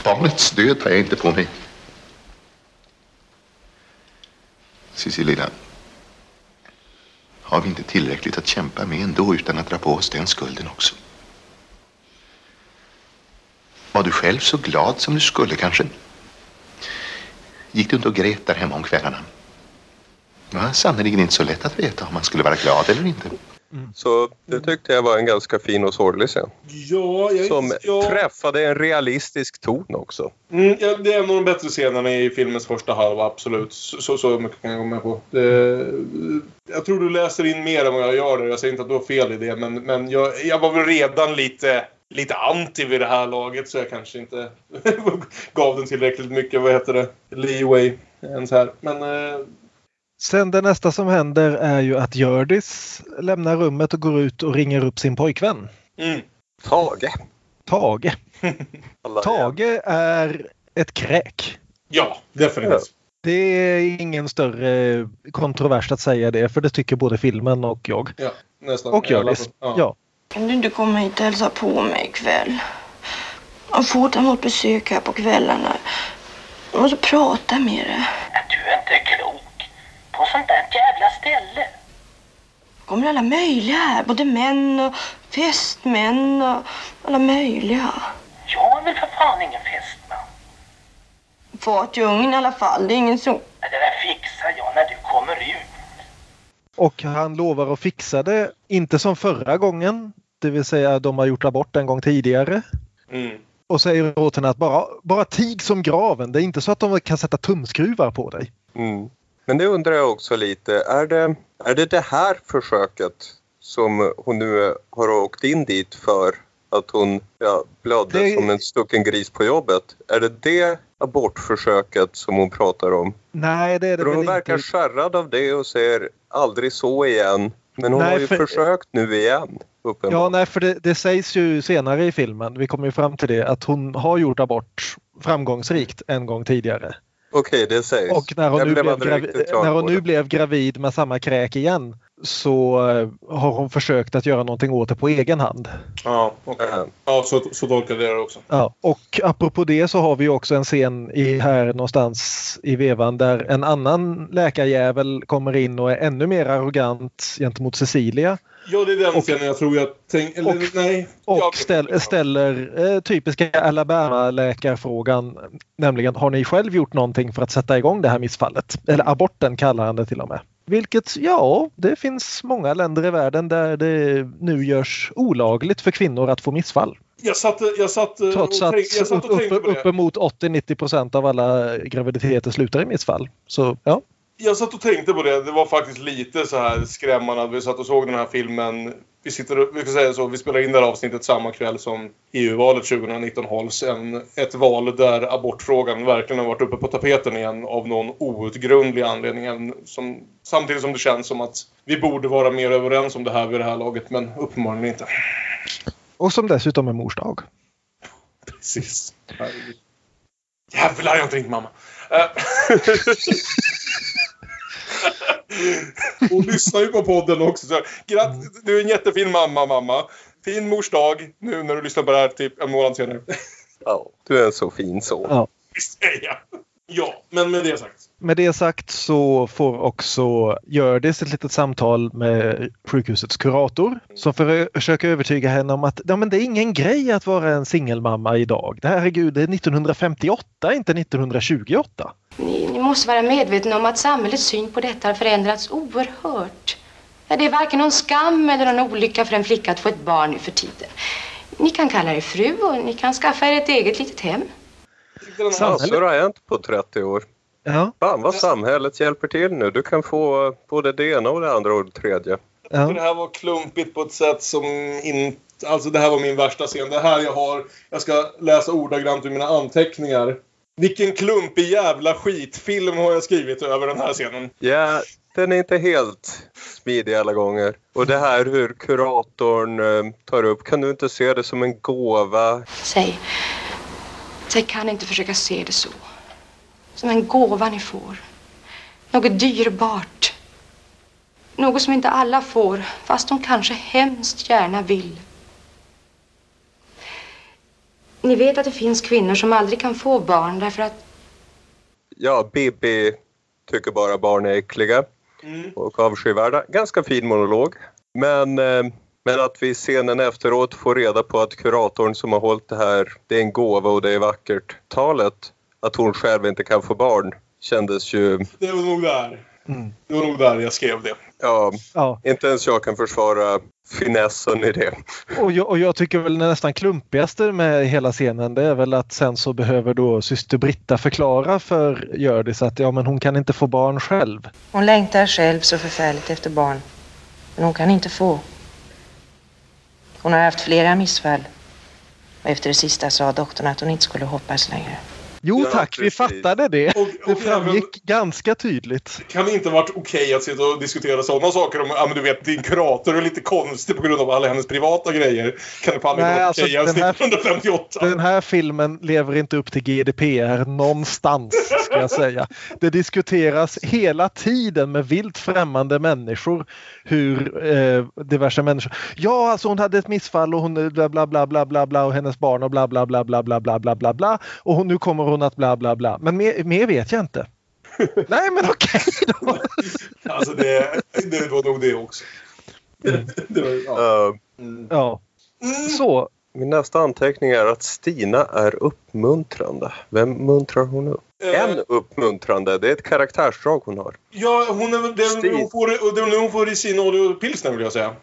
Barnets död tar jag inte på mig. Cissi lilla. Har vi inte tillräckligt att kämpa med ändå utan att dra på oss den skulden också? Var du själv så glad som du skulle kanske? Gick du inte och grät där hemma om kvällarna? Det var sannerligen inte så lätt att veta om man skulle vara glad eller inte. Så det tyckte jag var en ganska fin och sorglig scen. Ja, jag, Som ja. träffade en realistisk ton också. Mm, ja, det är en av de bättre scenerna i filmens första halva, absolut. Så, så, så mycket kan jag gå med på. Det, jag tror du läser in mer än vad jag gör. där. Jag säger inte att du har fel i det, men, men jag, jag var väl redan lite, lite anti vid det här laget så jag kanske inte (laughs) gav den tillräckligt mycket, vad heter det, leeway ens här. Men eh, Sen det nästa som händer är ju att Hjördis lämnar rummet och går ut och ringer upp sin pojkvän. mm, Tage. Tage. (laughs) Tage är ett kräk. ja, definitivt. Det är ingen större kontrovers att säga det för det tycker både filmen och jag. Ja, nästan. Och Hjördis. Ja. Kan du inte komma hit och hälsa på mig ikväll? Jag får ta emot besök här på kvällarna. Jag måste prata med dig. Du är inte klok. På sånt där jävla ställe. kommer alla möjliga här. Både män och fästmän och alla möjliga. Jag är väl för fan ingen fästman. Far till ungen i alla fall. Det är ingen så... Det där fixar jag när du kommer ut. Och han lovar att fixa det, inte som förra gången. Det vill säga de har gjort abort en gång tidigare. Mm. Och säger åt henne att bara, bara tig som graven. Det är inte så att de kan sätta tumskruvar på dig. Mm. Men det undrar jag också lite. Är det, är det det här försöket som hon nu har åkt in dit för? Att hon ja, blödde Det- som en stucken gris på jobbet. Är det det abortförsöket som hon pratar om? Nej, det är det För hon väl verkar inte. skärrad av det och säger aldrig så igen. Men hon Nej, har ju för- försökt nu igen. Ja, Uppenbarligen. nej, för det, det sägs ju senare i filmen, vi kommer ju fram till det, att hon har gjort abort framgångsrikt en gång tidigare. Okej, det sägs. Och när hon, Jag nu blev blev, aldrig gravi- riktigt klar när hon nu blev gravid med samma kräk igen så eh, har hon försökt att göra någonting åt det på egen hand. Ja, okej. Ja. ja så, så tolkar jag det också. Ja, och apropå det så har vi också en scen i, här någonstans i vevan där en annan läkarjävel kommer in och är ännu mer arrogant gentemot Cecilia Ja, det är den Och- scenen jag tror jag tänkte... Eller och- nej. och ställ, ställer eh, typiska Alabama-läkarfrågan. Nämligen, har ni själv gjort någonting för att sätta igång det här missfallet? Eller aborten kallar han det till och med. Vilket, ja, det finns många länder i världen där det nu görs olagligt för kvinnor att få missfall. Jag satt, jag satt, eh, Trots att tänk, jag satt och tänkte upp, på det. uppemot 80-90 procent av alla graviditeter slutar i missfall. Så ja. Jag satt och tänkte på det. Det var faktiskt lite så här skrämmande vi satt och såg den här filmen. Vi, sitter, vi, ska säga så, vi spelar in det här avsnittet samma kväll som EU-valet 2019 hålls. En, ett val där abortfrågan verkligen har varit uppe på tapeten igen av någon outgrundlig anledning. Som, samtidigt som det känns som att vi borde vara mer överens om det här vid det här laget, men uppenbarligen inte. Och som dessutom är mors dag. Precis. Jävlar, jag har inte ringt mamma. (laughs) Hon lyssnar ju på podden också. Så, gratt, du är en jättefin mamma, mamma. Fin mors dag nu när du lyssnar på det här typ en månad senare. Ja, du är en så fin son. Ja. Visst är jag. Ja, men med det sagt. Med det sagt så får också Hjördis ett litet samtal med sjukhusets kurator som för- försöker övertyga henne om att ja, men det är ingen grej att vara en singelmamma idag. Det här, herregud, det är 1958, inte 1928. Ni, ni måste vara medvetna om att samhällets syn på detta har förändrats oerhört. Det är varken någon skam eller någon olycka för en flicka att få ett barn nu för tiden. Ni kan kalla er fru och ni kan skaffa er ett eget litet hem. Massor har hänt på 30 år. Ja. Fan vad samhället hjälper till nu. Du kan få både det ena och det andra och det tredje. För det här var klumpigt på ett sätt som inte... Alltså det här var min värsta scen. Det här jag har... Jag ska läsa ordagrant ur mina anteckningar. Vilken klumpig jävla skitfilm har jag skrivit över den här scenen. Ja, den är inte helt smidig alla gånger. Och det här hur kuratorn eh, tar upp, kan du inte se det som en gåva? Säg, säg kan inte försöka se det så. Som en gåva ni får. Något dyrbart. Något som inte alla får, fast de kanske hemskt gärna vill. Ni vet att det finns kvinnor som aldrig kan få barn därför att Ja, Bibi tycker bara barn är äckliga och avskyvärda. Ganska fin monolog. Men, eh, men att vi scenen efteråt får reda på att kuratorn som har hållit det här, det är en gåva och det är vackert. Talet att hon själv inte kan få barn kändes ju... Det var nog där. Det var nog där jag skrev det. Ja, Ja. inte ens jag kan försvara finessen i det. Och jag, och jag tycker väl det nästan klumpigaste med hela scenen det är väl att sen så behöver då syster Britta förklara för Hjördis att ja men hon kan inte få barn själv. Hon längtar själv så förfärligt efter barn. Men hon kan inte få. Hon har haft flera missfall. Och efter det sista sa doktorn att hon inte skulle hoppas längre. Jo tack, vi fattade det. Och, Det framgick ganska tydligt. Det kan inte varit okej att sitta och diskutera sådana saker om, ja men du vet, din kurator är lite konstig på grund av alla hennes privata grejer. Kan det aldrig Nej, vara alltså, okej ens den här- 1958? Den här filmen lever inte upp till GDPR någonstans ska jag säga. Det diskuteras hela tiden med vilt främmande människor hur eh, diverse människor. Ja, alltså hon hade ett missfall och hon eh, bla bla bla bla bla bla och hennes barn och bla bla bla bla bla bla bla bla bla och hon, nu kommer hon att bla bla bla. Men mer, mer vet jag inte. (laughs) Nej men okej då. Alltså det, det var nog det också. Det var, ja. Eh, Ja. Så, min nästa anteckning är att Stina är uppmuntrande. Vem muntrar hon upp? Eh. En uppmuntrande, det är ett karaktärsdrag hon har. Ja, hon är, väl- väl nu hon får, nu hon får i sin pilsner vill jag säga.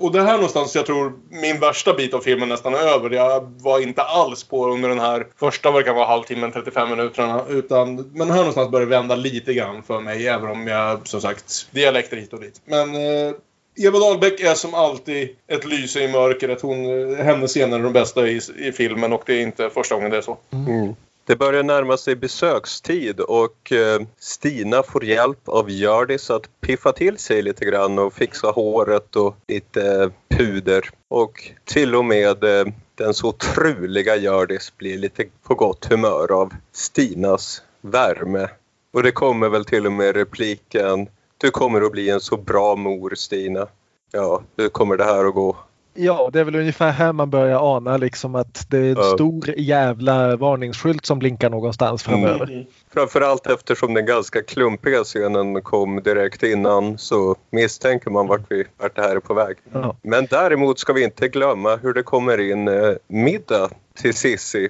Och det här någonstans jag tror min värsta bit av filmen nästan är över. Jag var inte alls på under den här första, vad det kan vara, halvtimmen, 35 minuterna. Utan, men här någonstans börjar det vända lite grann för mig. Även om jag, som sagt, dialekter hit och dit. Men eh, Eva Dahlbeck är som alltid ett lyse i mörkret. Hon, eh, hennes scener är de bästa i, i filmen och det är inte första gången det är så. Mm. Det börjar närma sig besökstid och eh, Stina får hjälp av Hjördis att piffa till sig lite grann och fixa håret och lite puder. Och till och med eh, den så truliga Hjördis blir lite på gott humör av Stinas värme. Och det kommer väl till och med repliken Du kommer att bli en så bra mor Stina. Ja, hur kommer det här att gå? Ja det är väl ungefär här man börjar ana liksom att det är en Ja. stor jävla varningsskylt som blinkar någonstans framöver. Framförallt eftersom den ganska klumpiga scenen kom direkt innan så misstänker man vart, vi, vart det här är på väg. Ja. Men däremot ska vi inte glömma hur det kommer in eh, middag till Sissi.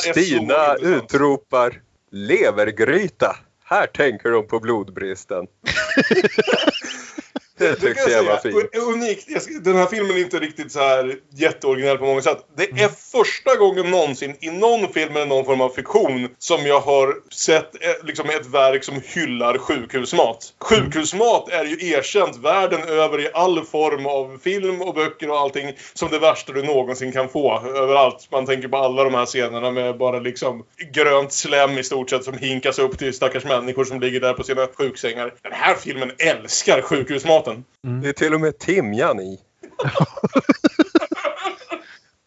Stina utropar levergryta. Här tänker de på blodbristen. (laughs) det tyckte jag var säga. fint. Un- Unikt. Jag Den här filmen är inte riktigt så här jätteoriginell på många sätt. Det är första gången någonsin i någon film eller någon form av fiktion som jag har sett eh, liksom ett verk som hyllar sjukhusmat. Sjukhusmat är ju erkänt världen över i all form av film och böcker och allting som det värsta du någonsin kan få. Överallt. Man tänker på alla de här scenerna med bara liksom grönt slem i stort sett som hinkas upp till stackars människor som ligger där på sina sjuksängar. Den här filmen älskar sjukhusmaten. Det är till och med timjan i. (laughs)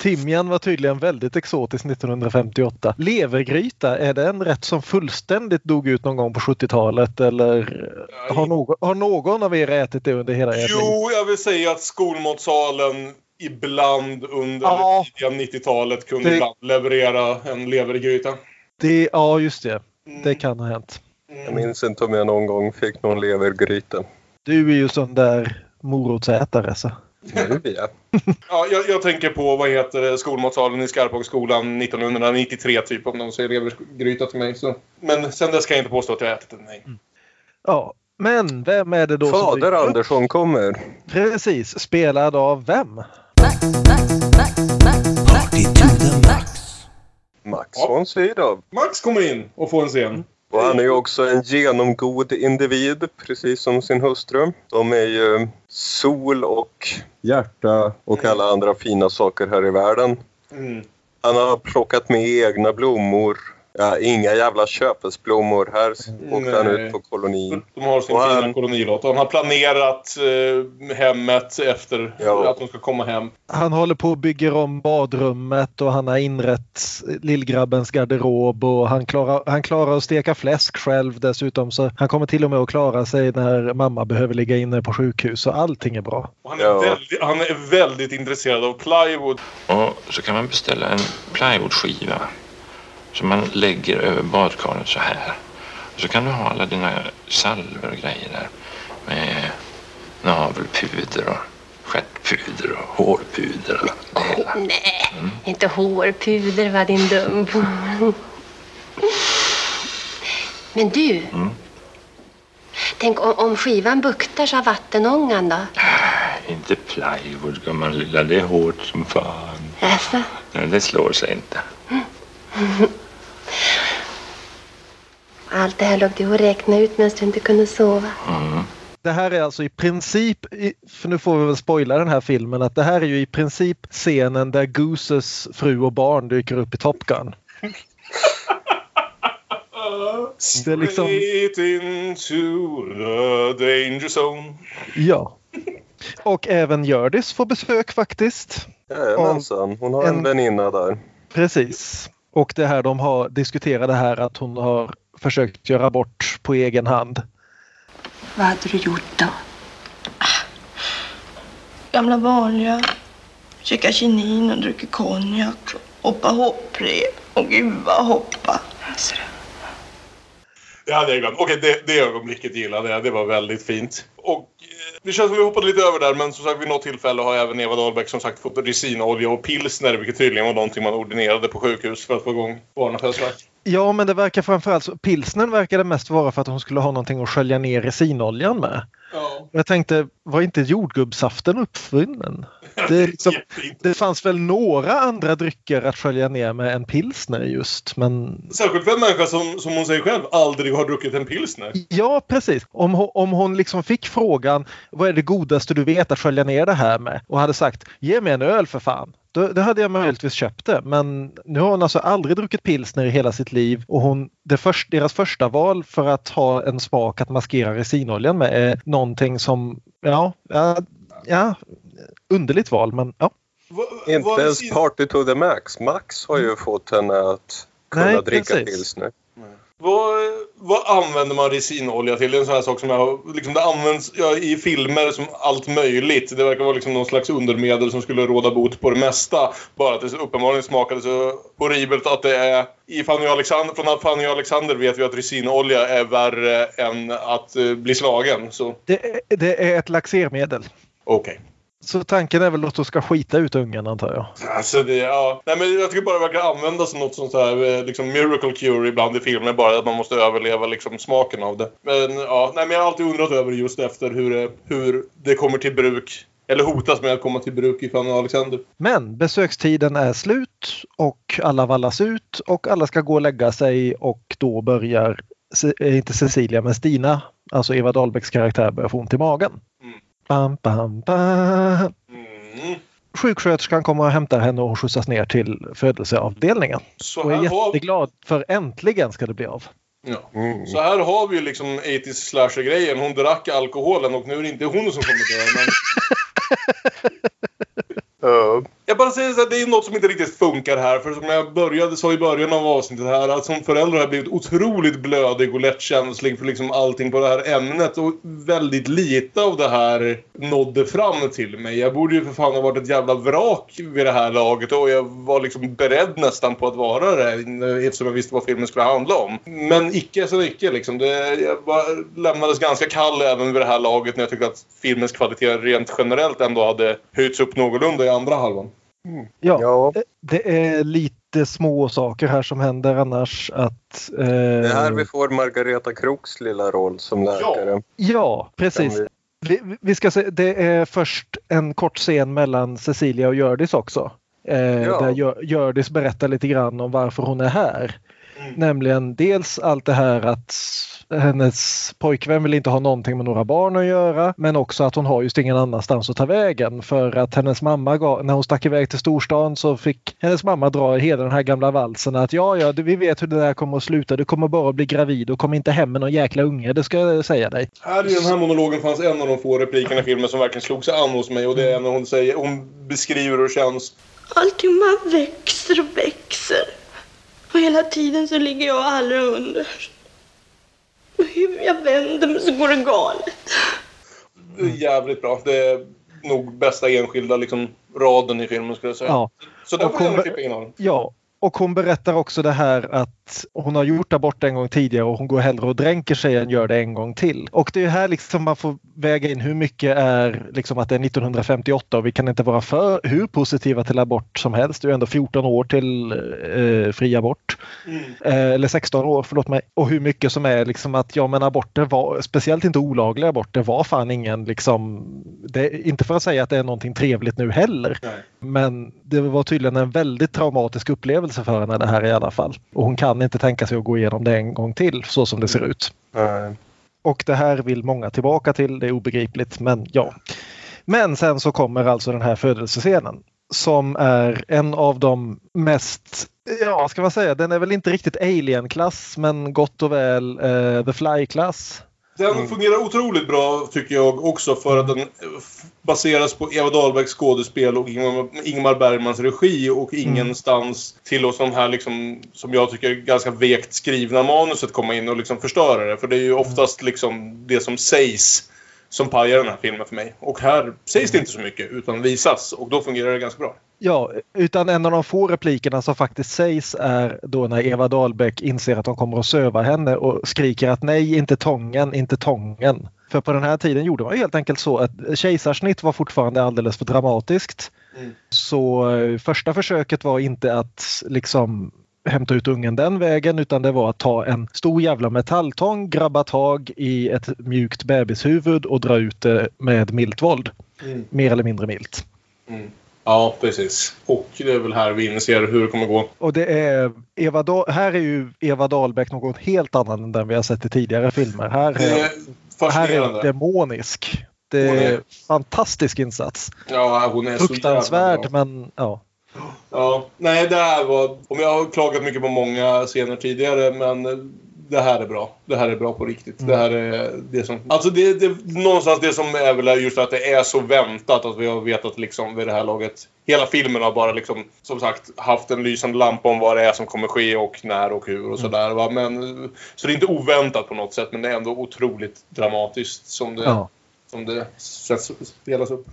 Timjan var tydligen väldigt exotisk 1958. Levergryta, är det en rätt som fullständigt dog ut någon gång på 70-talet eller har någon, har någon av er ätit det under hela ert? Jo, jag vill säga att skolmatsalen ibland under Ja. det tidiga 90-talet kunde Det- ibland leverera en levergryta. Det, ja, just det. Det kan ha hänt. Jag minns inte om jag någon gång fick någon levergryta. Du är ju sån där morotsätare så. Ja. Ja, jag, jag tänker på, vad heter skolmatsalen i Skarphagsskolan 1993 typ, om de säger levergryta till mig. Så. Men sen dess kan jag inte påstå att jag ätit den, nej. Ja, men vem är det då som Fader dyker upp? Andersson kommer. Precis, spelad av vem? Max von Sydow. Max kommer in och får en scen. Och han är ju också en genomgod individ, precis som sin hustru. De är ju sol och hjärta och alla andra fina saker här i världen. Mm. Han har plockat med egna blommor. Ja, inga jävla köpesblommor. Här åkte han ut på kolonin. De har sin Och han- fina kolonilott. Han har planerat eh, hemmet efter Ja. att de ska komma hem. Han håller på och bygger om badrummet och han har inrett lillgrabbens garderob och han klarar, han klarar att steka fläsk själv dessutom så han kommer till och med att klara sig när mamma behöver ligga inne på sjukhus så allting är bra. Och han, är väldigt, han är väldigt intresserad av plywood. Och så kan man beställa en plywoodskiva som man lägger över badkaret så här. Och så kan du ha alla dina salvor och grejer där med navelpuder och stjärtpuder och hårpuder och det hela. Nej, inte hårpuder var din dum. Men du, Mm. tänk om, om skivan buktar så av vattenångan då? Inte plywood gumman lilla, det är hårt som fan. Alltså, Nej, det slår sig inte. Allt det här låg du och räknade ut medan du inte kunde sova. Mm. Det här är alltså i princip, för nu får vi väl spoila den här filmen, att det här är ju i princip scenen där Gooses fru och barn dyker upp i Top Gun. (laughs) Det är liksom, Straight into the danger zone. ja. Och även Hjördis får besök faktiskt. Jajamensan, hon har en En- väninna där. Precis. Och det här de har diskuterat det här att hon har försökt göra bort på egen hand. Vad hade du gjort då? Gamla vanliga. Käka kinin och dricka konjak. Hoppa hopprep. Och gud vad hoppa. Det hade jag glömt. Okej, det, det ögonblicket gillade jag. Det var väldigt fint. Och eh, det känns som vi hoppade lite över där, men som sagt vid något tillfälle har även Eva Dahlbeck som sagt fått resinolja och pilsner, vilket tydligen var någonting man ordinerade på sjukhus för att få igång barnafödslar. Ja, men det verkar framförallt så. Pilsnern verkade mest vara för att hon skulle ha någonting att skölja ner resinoljan med. Ja. Jag tänkte, var inte jordgubbssaften uppfunnen? Det, liksom, det fanns väl några andra drycker att skölja ner med än pilsner just, men Särskilt för en människa som, som hon säger själv aldrig har druckit en pilsner. Ja, precis. Om om hon liksom fick frågan vad är det godaste du vet att skölja ner det här med och hade sagt ge mig en öl för fan. Då, då hade jag möjligtvis köpt det. Men nu har hon alltså aldrig druckit pilsner i hela sitt liv och hon, det först, deras första val för att ha en smak att maskera resinoljan med är någonting som, ja, ja, ja underligt val men ja. Inte ens Party to the Max. Max har ju fått henne att kunna Nej, dricka precis. pilsner. Vad, vad använder man resinolja till? Det är en sån här sak som jag, liksom det används ja, i filmer som allt möjligt. Det verkar vara liksom någon slags undermedel som skulle råda bot på det mesta. Bara att det så uppenbarligen smakade så horribelt att det är... I Fanny Alexander, från Fanny och Alexander vet vi att resinolja är värre än att eh, bli slagen. Så Det, är- det är ett laxermedel. okej. Så tanken är väl att de ska skita ut ungen antar jag? Alltså det, ja. Nej, men jag tycker bara det verkar användas som något sånt här eh, liksom miracle cure ibland i filmer. Bara att man måste överleva liksom smaken av det. Men ja, nej, men jag har alltid undrat över just efter hur det, hur det kommer till bruk. Eller hotas med att komma till bruk i Fanny Alexander. Men besökstiden är slut och alla vallas ut och alla ska gå och lägga sig och då börjar, eh, inte Cecilia men Stina, alltså Eva Dahlbecks karaktär, börjar få ont i magen. Bam, bam, bam. Sjuksköterskan kommer och hämtar henne och skjutsas ner till födelseavdelningen. Så och är jätteglad för äntligen ska det bli av. Ja. Så här har vi ju liksom 80s slasher-grejen. Hon drack alkoholen och nu är det inte hon som kommer dö. Men... (laughs) Jag bara säger så här, det är något som inte riktigt funkar här. För som jag började sa i början av avsnittet här att som förälder har jag blivit otroligt blödig och lättkänslig för liksom allting på det här ämnet. Och väldigt lite av det här nådde fram till mig. Jag borde ju för fan ha varit ett jävla vrak vid det här laget och jag var liksom beredd nästan på att vara det eftersom jag visste vad filmen skulle handla om. Men icke så icke liksom. Det, jag bara lämnades ganska kall även vid det här laget när jag tyckte att filmens kvalitet rent generellt ändå hade höjts upp någorlunda i andra halvan. Ja, det- det är lite små saker här som händer annars att... Eh, Det är här vi får Margareta Kroks lilla roll som läkare. Ja, precis. Vi, vi ska se, det är först en kort scen mellan Cecilia och Hjördis också. Eh, Ja. Där Hjördis berättar lite grann om varför hon är här. Nämligen dels allt det här att hennes pojkvän vill inte ha någonting med några barn att göra. Men också att hon har just ingen annanstans att ta vägen. För att hennes mamma, gav, när hon stack iväg till storstan så fick hennes mamma dra i hela den här gamla valsen att ja, ja, vi vet hur det där kommer att sluta. Du kommer bara att bli gravid och kom inte hem med någon jäkla unge, det ska jag säga dig. Här i den här monologen fanns en av de få replikerna i filmen som verkligen slog sig an hos mig och det är när hon säger, hon beskriver hur det känns. Allting bara växer och växer. Och hela tiden så ligger jag allra under. Och hur jag vänder mig så går det galet. Det är jävligt bra. Det är nog bästa enskilda liksom, raden i filmen skulle jag säga. Ja. Så där Och får hon gärna klippa in honom. Ja, och hon berättar också det här att hon har gjort abort en gång tidigare och hon går hellre och dränker sig än gör det en gång till. Och det är här liksom man får väga in hur mycket är liksom att det är 1958 och vi kan inte vara för hur positiva till abort som helst. Det är ju ändå 14 år till eh, fri abort. Eh, eller 16 år, förlåt mig. Och hur mycket som är liksom att ja men aborter var, speciellt inte olagliga aborter, var fan ingen liksom, det, inte för att säga att det är någonting trevligt nu heller. Men det var tydligen en väldigt traumatisk upplevelse för henne det här i alla fall. Och hon kan inte tänka sig att gå igenom det en gång till så som det ser ut. Och det här vill många tillbaka till, det är obegripligt men ja. Men sen så kommer alltså den här födelsescenen som är en av de mest, ja ska man säga, den är väl inte riktigt alien-klass men gott och väl eh, The Fly-klass. Den fungerar otroligt bra tycker jag också för att den f- baseras på Eva Dahlbecks skådespel och Ingmar, Bergmans regi och ingenstans tillåts de här liksom, som jag tycker ganska vekt skrivna manuset komma in och liksom förstöra det. För det är ju oftast liksom det som sägs som pajar den här filmen för mig. Och här sägs det inte så mycket utan visas och då fungerar det ganska bra. Ja, utan en av de få replikerna som faktiskt sägs är då när Eva Dahlbeck inser att de kommer att söva henne och skriker att nej, inte tången, inte tången. För på den här tiden gjorde man helt enkelt så att kejsarsnitt var fortfarande alldeles för dramatiskt. Så eh, första försöket var inte att liksom hämta ut ungen den vägen utan det var att ta en stor jävla metalltång, grabba tag i ett mjukt bebishuvud och dra ut det med milt våld. Mm. Mer eller mindre milt. Mm. Ja, precis. Och det är väl här vi inser hur det kommer gå. Och det är Eva Dahl, här är ju Eva Dahlbeck något helt annat än den vi har sett i tidigare filmer. Här är är, här är demonisk. Det Hon är är- fantastisk insats. Ja, hon är så jävla Fruktansvärd bra. men ja. Ja, nej det här var... Om jag har klagat mycket på många scener tidigare men det här är bra. Det här är bra på riktigt. Det här är det som... Alltså det, det någonstans det som är väl just att det är så väntat att vi har vetat liksom vid det här laget. Hela filmen har bara liksom som sagt haft en lysande lampa om vad det är som kommer ske och när och hur och sådär va. Men så det är inte oväntat på något sätt men det är ändå otroligt dramatiskt som det, Ja. som det sätts, spelas upp.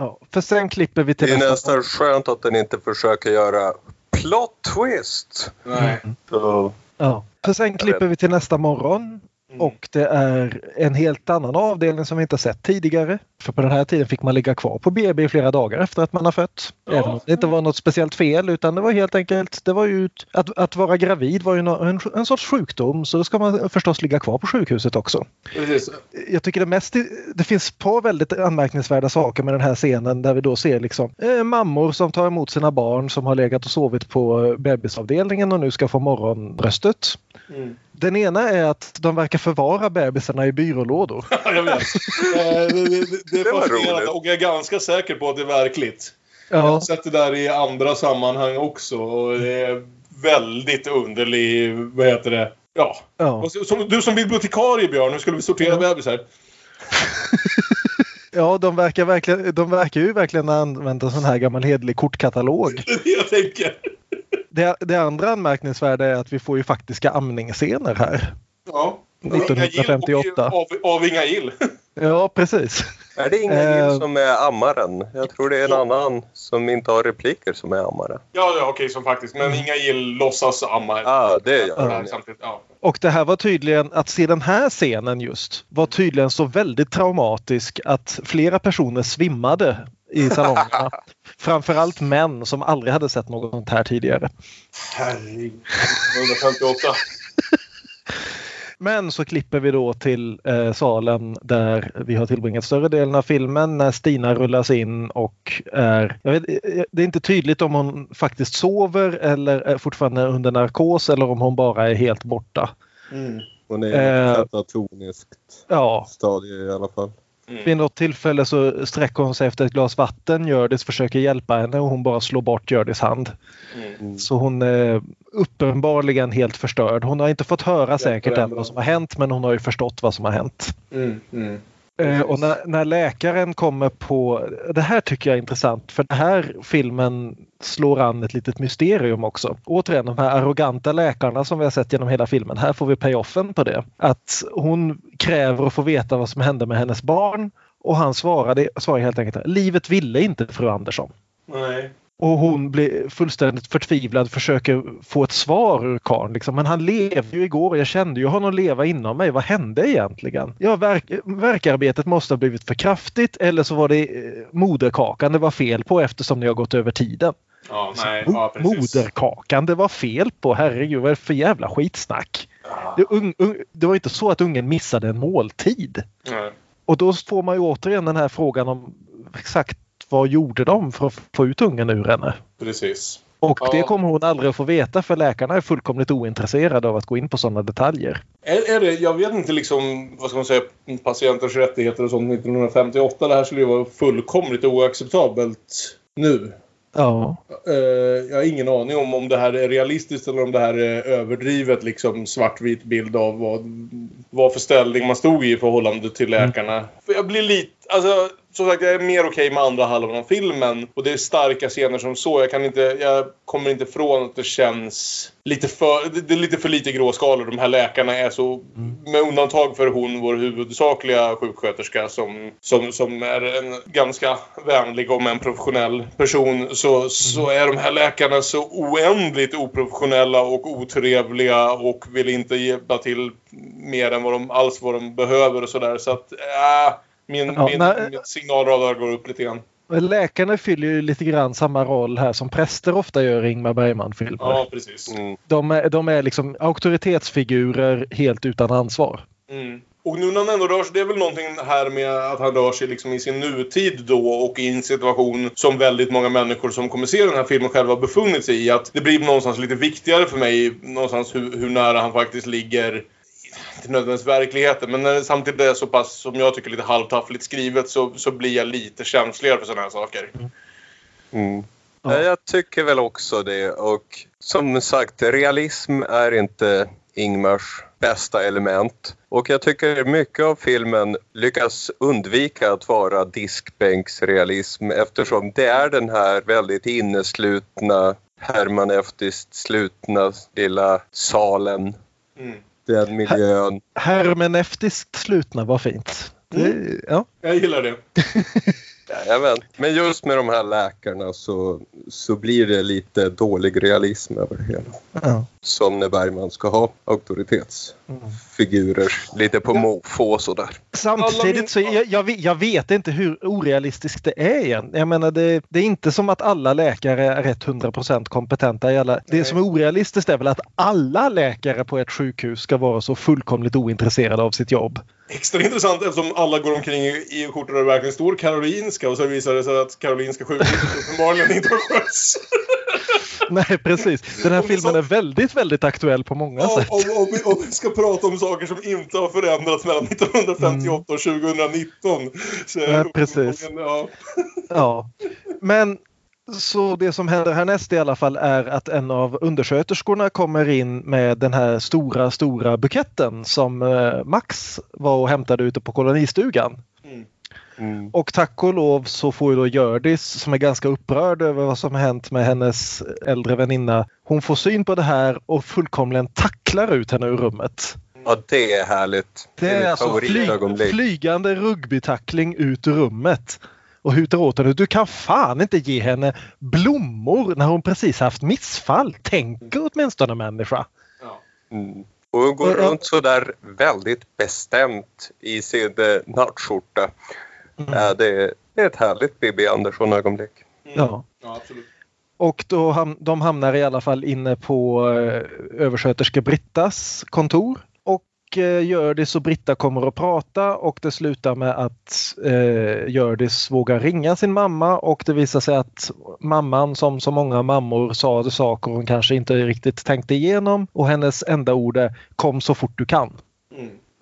Ja. För sen klipper vi till Det är nästa- nästan skönt att den inte försöker göra plot twist. Nej. Så, Ja. För sen klipper vi till nästa morgon. Mm. Och det är en helt annan avdelning som vi inte sett tidigare. För på den här tiden fick man ligga kvar på BB i flera dagar efter att man har fött. Även om det inte var något speciellt fel utan det var helt enkelt, det var ju att, att vara gravid var ju en, en sorts sjukdom så då ska man förstås ligga kvar på sjukhuset också. Precis. Jag tycker det mest, det finns ett par väldigt anmärkningsvärda saker med den här scenen där vi då ser liksom eh, mammor som tar emot sina barn som har legat och sovit på bebisavdelningen och nu ska få morgonbröstet. Mm. Den ena är att de verkar förvara bebisarna i byrålådor. (laughs) jag vet. Eh, det, det, det, Det var är fascinerande och jag är ganska säker på att det är verkligt. Ja. Jag har sett det där i andra sammanhang också och det är väldigt underlig, vad heter det? Ja. Ja. Som, du som bibliotekarie Björn, nu skulle vi sortera bebisar. (laughs) Ja, de verkar, verkligen, de verkar ju verkligen använda en sån här gammal hederlig kortkatalog. Det är det jag tänker. Det, det andra anmärkningsvärda är att vi får ju faktiska amningsscener här. Ja. 1958. Av, av Inga Gill. Ja, precis. Är det Inga Eh. Gill som är ammaren? Jag tror det är en annan som inte har repliker som är ammare. Ja, ja okej, som faktiskt. Men Inga Gill låtsas amma. Ja, det gör Ja, samtidigt, ja. Och det här var tydligen, att se den här scenen just, var tydligen så väldigt traumatisk att flera personer svimmade i salongerna. (laughs) Framförallt män som aldrig hade sett något sånt här tidigare. Herregud. 158. Men så klipper vi då till eh, salen där vi har tillbringat större delen av filmen när Stina rullas in och är... Jag vet, eh, det är inte tydligt om hon faktiskt sover eller är fortfarande under narkos eller om hon bara är helt borta. Hon är i Eh. ett katatoniskt Ja, stadie i alla fall. Vid något tillfälle så sträcker hon sig efter ett glas vatten. Hjördis försöker hjälpa henne och hon bara slår bort Hjördis hand. Mm. Så hon är uppenbarligen helt förstörd. Hon har inte fått höra säkert än vad som har hänt men hon har ju förstått vad som har hänt. Mm, mm. Och när, när läkaren kommer på, det här tycker jag är intressant för den här filmen slår an ett litet mysterium också. Återigen de här arroganta läkarna som vi har sett genom hela filmen. Här får vi payoffen på det. Att hon kräver att få veta vad som hände med hennes barn och han svarade, svarar helt enkelt livet ville inte fru Andersson. Nej. Och hon blir fullständigt förtvivlad, försöker få ett svar ur karln. Liksom. Men han levde ju igår, jag kände ju honom leva inom mig. Vad hände egentligen? Ja, verk, verkarbetet måste ha blivit för kraftigt eller så var det eh, moderkakan det var fel på eftersom ni har gått över tiden. Ja, nej. Mo- Ja, moderkakan det var fel på, herregud vad är det för jävla skitsnack? Det, un, un, det var inte så att ungen missade en måltid. Nej. Och då får man ju återigen den här frågan om exakt vad gjorde de för att få ut ungen ur henne? Precis. Och Ja. det kommer hon aldrig att få veta för läkarna är fullkomligt ointresserade av att gå in på sådana detaljer. Är, är det, jag vet inte liksom, vad ska man säga, patienters rättigheter och sånt 1958. Det här skulle ju vara fullkomligt oacceptabelt nu. Ja. Eh, jag har ingen aning om om det här är realistiskt eller om det här är överdrivet liksom svartvit bild av vad, vad för ställning man stod i i förhållande till läkarna. För jag blir lite, alltså som sagt jag är mer okej med andra halvan av filmen och det är starka scener som så. Jag kan inte, jag kommer inte ifrån att det känns lite för, det- är lite för lite gråskalor. De här läkarna är så, med undantag för hon, vår huvudsakliga sjuksköterska som, som, som är en ganska vänlig och en professionell person så, så är de här läkarna så oändligt oprofessionella och otrevliga och vill inte hjälpa till mer än vad de, alls vad de behöver och sådär. Så att, äh, min, Ja, min, när- min signalradar går upp lite grann. Läkarna fyller ju lite grann samma roll här som präster ofta gör i Ingmar Bergman-filmer. Ja, precis. De, är, de är liksom auktoritetsfigurer helt utan ansvar. Mm. Och nu när han ändå rör sig, det är väl någonting här med att han rör sig liksom i sin nutid då och i en situation som väldigt många människor som kommer se den här filmen själva har befunnit sig i. Att det blir någonstans lite viktigare för mig någonstans hur, hur nära han faktiskt ligger inte nödvändigtvis verkligheten, men när det samtidigt är så pass, som jag tycker, lite halvtaffligt skrivet så, så blir jag lite känsligare för sådana här saker. Mm. Ja. Jag tycker väl också det och som sagt realism är inte Ingmars bästa element. Och jag tycker mycket av filmen lyckas undvika att vara diskbänksrealism eftersom det är den här väldigt inneslutna, hermaneutiskt slutna lilla salen. Mm. Den miljön. Hermeneutiskt slutna var fint. Det, ja. Jag gillar det. (laughs) Jajamän. Men just med de här läkarna så, så blir det lite dålig realism över det hela. Ja. Som när Bergman ska ha figurer. Lite på måfå och sådär. Samtidigt så jag, jag, jag vet inte hur orealistiskt det är igen. Jag menar det, det är inte som att alla läkare är 100% kompetenta i alla. Det som är orealistiskt är väl att alla läkare på ett sjukhus ska vara så fullkomligt ointresserade av sitt jobb. Extra intressant eftersom alla går omkring i, i skjortor där det verkligen står Karolinska och så visar det sig att Karolinska sjukhuset uppenbarligen inte har skötts. (laughs) (laughs) Nej, precis. Den här filmen är väldigt, väldigt aktuell på många Om, sätt. om, om, vi, om vi ska prata om saker som inte har förändrats mellan 1958 och 2019. Så Ja, det precis. (laughs) Ja. Ja. Men så det som händer härnäst i alla fall är att en av undersköterskorna kommer in med den här stora, stora buketten som eh, Max var och hämtade ute på kolonistugan. Mm. Och tack och lov så får ju då Hjördis som är ganska upprörd över vad som har hänt med hennes äldre väninna. Hon får syn på det här och fullkomligen tacklar ut henne ur rummet. Ja, det är härligt. Det är mitt alltså fly, favoritögonblick. flygande rugbytackling ut ur rummet. Och hutar åt henne. Du kan fan inte ge henne blommor när hon precis haft missfall. Tänker åtminstone människa. Mm. Och hon går Ja, ja. runt så där väldigt bestämt i sin eh, nattskjorta. Ja, det, är, det är ett härligt Bibi Andersson-ögonblick. Ja. ja, absolut. Och då ham- de hamnar i alla fall inne på eh, översköterska Brittas kontor. Och eh, Hjördis och Britta kommer att prata och det slutar med att eh, Hjördis vågar ringa sin mamma och det visar sig att mamman som så många mammor sa saker hon kanske inte riktigt tänkte igenom och hennes enda ord är kom så fort du kan.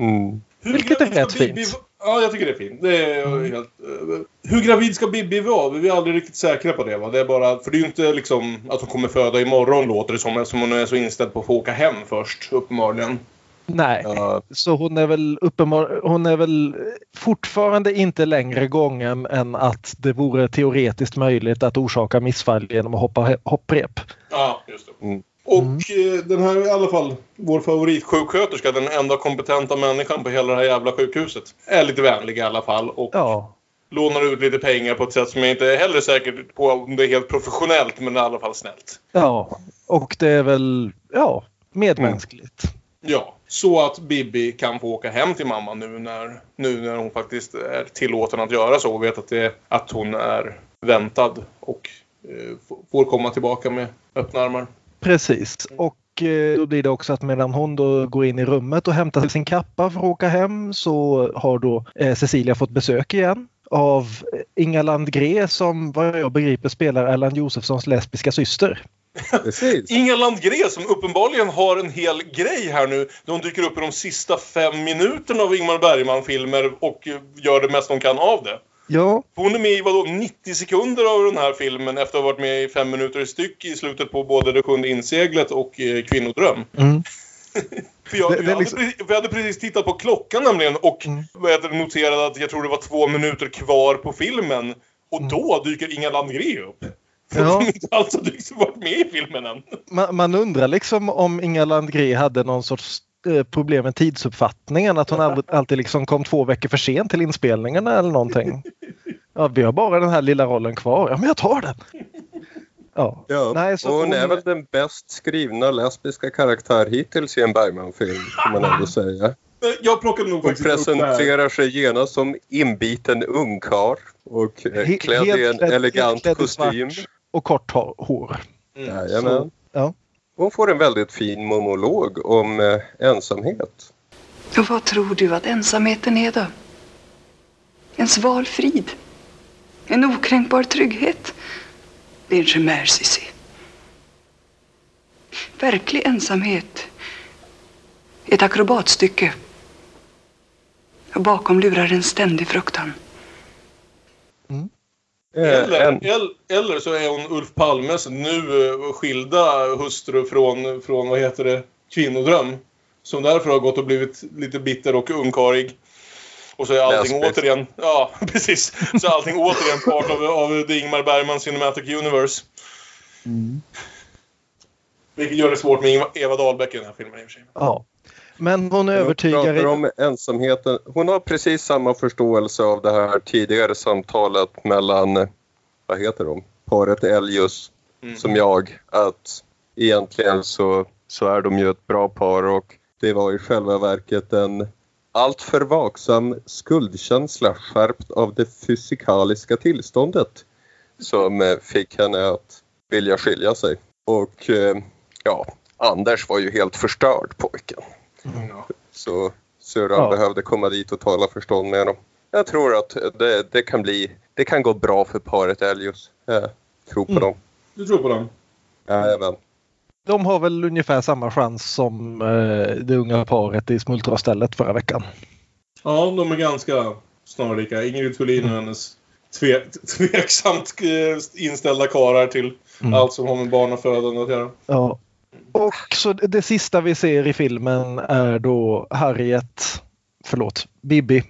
Mm. Hur Vilket är rätt fint. Ja, jag tycker det är fint. Det är helt, eh, hur gravid ska Bibi vara? Vi är aldrig riktigt säkra på det. Va? Det är bara, för det är ju inte liksom att hon kommer föda imorgon låter det som eftersom hon är så inställd på att få åka hem först uppenbarligen. Nej, så hon är väl uppenbar, hon är väl fortfarande inte längre gången än att det vore teoretiskt möjligt att orsaka missfall genom att hoppa hopprep. Ja, just det. Mm. Och eh, den här i alla fall, vår favoritsjuksköterska, den enda kompetenta människan på hela det här jävla sjukhuset, är lite vänlig i alla fall och Ja, lånar ut lite pengar på ett sätt som jag inte är heller säker på om det är helt professionellt, men i alla fall snällt. ja. och det är väl ja, medmänskligt. Ja, så att Bibi kan få åka hem till mamma nu när, nu när hon faktiskt är tillåten att göra så och vet att, det, att hon är väntad och eh, får komma tillbaka med öppna armar. Precis. Och eh, då blir det också att medan hon då går in i rummet och hämtar sin kappa för att åka hem så har då eh, Cecilia fått besök igen av Inga Landgré som vad jag begriper spelar Erland Josefssons lesbiska syster. Precis. Inga Landgré som uppenbarligen har en hel grej här nu. Där hon dyker upp i de sista fem minuterna av Ingmar Bergman-filmer och eh, gör det mesta hon kan av det. Ja, Hon är med i vadå, 90 sekunder av den här filmen efter att ha varit med i fem minuter i styck i slutet på både Det sjunde inseglet och eh, Kvinnodröm. mm. (laughs) För jag, Det- det hade liksom- precis, vi hade precis tittat på klockan nämligen och det, noterade att jag tror det var två minuter kvar på filmen. Och då dyker Inga Landgré upp. För Ja. inte alls har dykt- varit med i filmen än. man, man undrar liksom om Inga Landgré hade någon sorts problem med tidsuppfattningen. Att hon alltid liksom kom två veckor för sent till inspelningarna eller någonting. Ja, vi har bara den här lilla rollen kvar. Ja, men jag tar den. Ja. Ja, Nej, så och hon hon- är väl den bäst skrivna lesbiska karaktär hittills i en Bergman-film, kan man ändå säga. Eh, Jag plockade nog Hon presenterar sig genast som inbiten ungkarl och eh, klädd i en elegant kostym. Och kort hår- hår. Jajamän. Så, ja. Hon får en väldigt fin monolog om eh, ensamhet. Och vad tror du att ensamheten är då? En sval frid? En okränkbar trygghet? Det är en chimär, Cissi. Verklig ensamhet är ett akrobatstycke. Och bakom lurar en ständig fruktan. Eh, Eller, en, el- eller så är hon Ulf Palmes nu eh, skilda hustru från, från vad heter det, Kvinnodröm. Som därför har gått och blivit lite bitter och ungkarig. Och så är allting Lesbisk. återigen, ja (laughs) precis. Så är allting återigen part av, av The Ingmar Bergman Cinematic Universe. Vilket gör det svårt med Eva Dahlbeck i den här filmen i och för sig. ja. Men hon hon pratar övertygar... om ensamheten. Hon har precis samma förståelse av det här tidigare samtalet mellan, vad heter de, paret Ellius Mm. som jag. Att egentligen så, så är de ju ett bra par och Det var i själva verket en alltför vaksam skuldkänsla skärpt av det fysikaliska tillståndet som eh, fick henne att vilja skilja sig. Och eh, ja, Anders var ju helt förstörd pojken. Så syrran Ja. behövde komma dit och tala förstånd med dem. Jag tror att det, det kan bli, det kan gå bra för paret Ellius. Jag tror på Mm. dem. Du tror på dem? Jajamän. De har väl ungefär samma chans som eh, det unga paret i Smultronstället förra veckan. Ja, de är ganska snarlika. Ingrid Thulin och hennes tve, tveksamt eh, inställda karar till Mm. allt som har med barnafödande att göra. Ja. Och så det sista vi ser i filmen är då Harriet, förlåt, Bibi.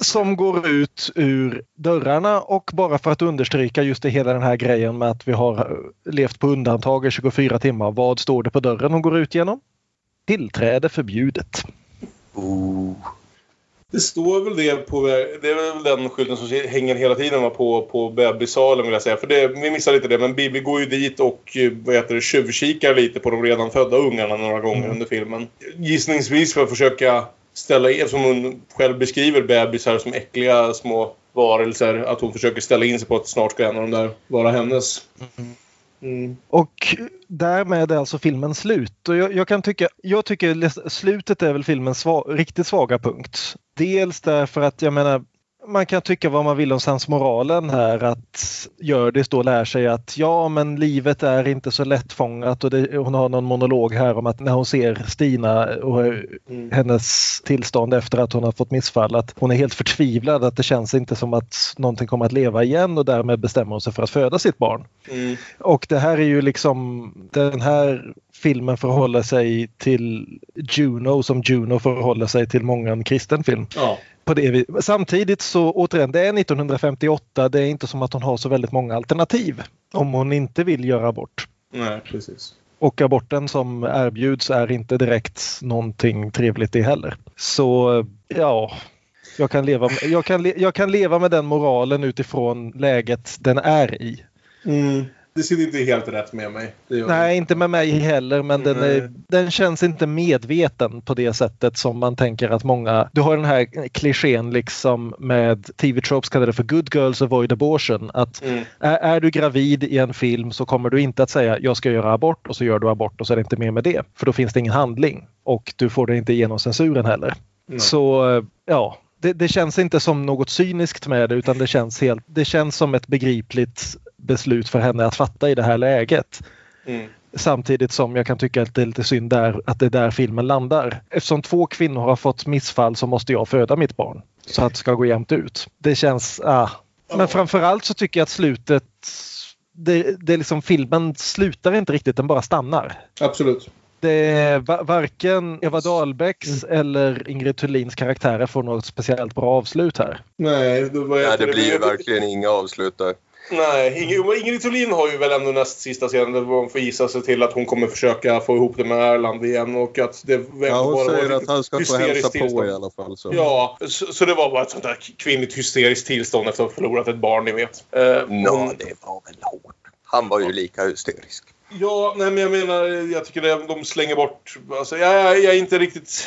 Som går ut ur dörrarna och bara för att understryka just det hela den här grejen med att vi har eh, levt på undantag i 24 timmar. Vad står det på dörren hon går ut genom? Tillträde förbjudet. Det står väl det på... Det är väl den skylten som hänger hela tiden på, på bebissalen vill jag säga. För det, vi missar lite det. Men Bibi går ju dit och eh, vad heter det, tjuvkikar lite på de redan födda ungarna några gånger Mm. under filmen. Gissningsvis för att försöka ställa in, som hon själv beskriver bebisar som äckliga små varelser. Att hon försöker ställa in sig på att snart ska en av dem där vara hennes. Mm. Mm. Och därmed är alltså filmen slut. Och jag, jag, kan tycka, jag tycker slutet är väl filmens sva, riktigt svaga punkt. Dels därför att jag menar man kan tycka vad man vill om sensmoralen här att Hjördis då lär sig att ja men livet är inte så lättfångat och det, hon har någon monolog här om att när hon ser Stina och hennes tillstånd efter att hon har fått missfall att hon är helt förtvivlad att det känns inte som att någonting kommer att leva igen och därmed bestämmer hon sig för att föda sitt barn. Mm. Och det här är ju liksom den här filmen förhåller sig till Juno som Juno förhåller sig till många kristen film. Ja. På det Samtidigt så återigen, det är 1958. Det är inte som att hon har så väldigt många alternativ om hon inte vill göra abort. Nej, precis. Och aborten som erbjuds är inte direkt någonting trevligt det heller. Så ja, jag kan leva, jag kan, jag kan leva med den moralen utifrån läget den är i. Mm. Det sitter inte helt rätt med mig. Nej, inte med mig heller, men den, Nej. är, den känns inte medveten på det sättet som man tänker att många... Du har den här klichén liksom med TV-tropes kallar det för good girls avoid abortion. Att Mm. är, är du gravid i en film så kommer du inte att säga jag ska göra abort och så gör du abort och så är det inte mer med det. För då finns det ingen handling och du får det inte igenom censuren heller. Nej. Så ja, det, det känns inte som något cyniskt med det utan det känns, helt, det känns som ett begripligt beslut för henne att fatta i det här läget. Mm. Samtidigt som jag kan tycka att det är lite synd där, att det är där filmen landar. Eftersom två kvinnor har fått missfall så måste jag föda mitt barn. Så att det ska gå jämnt ut. Det känns... Ah. Men framförallt så tycker jag att slutet... Det, det är liksom filmen slutar inte riktigt, den bara stannar. Absolut. Det är va- varken Eva Dahlbäcks eller Ingrid Thulins karaktärer får något speciellt bra avslut här. Nej, det, var Nej, det blir ju verkligen inga avslut där. Nej, Ingrid, Ingrid Thulin har ju väl ändå näst sista scenen där hon får gissa sig till att hon kommer försöka få ihop det med Erland igen och att det Ja, hon bara var säger att han ska få hysteriskt hälsa på tillstånd. i alla fall. Så. Ja, så, så det var bara ett sånt där kvinnligt hysteriskt tillstånd efter att ha förlorat ett barn, ni vet. Eh, Nå, hon- det var väl hårt. Han var ju lika hysterisk. Ja, nej men jag menar, jag tycker det, de slänger bort... Alltså, jag, jag, jag är inte riktigt...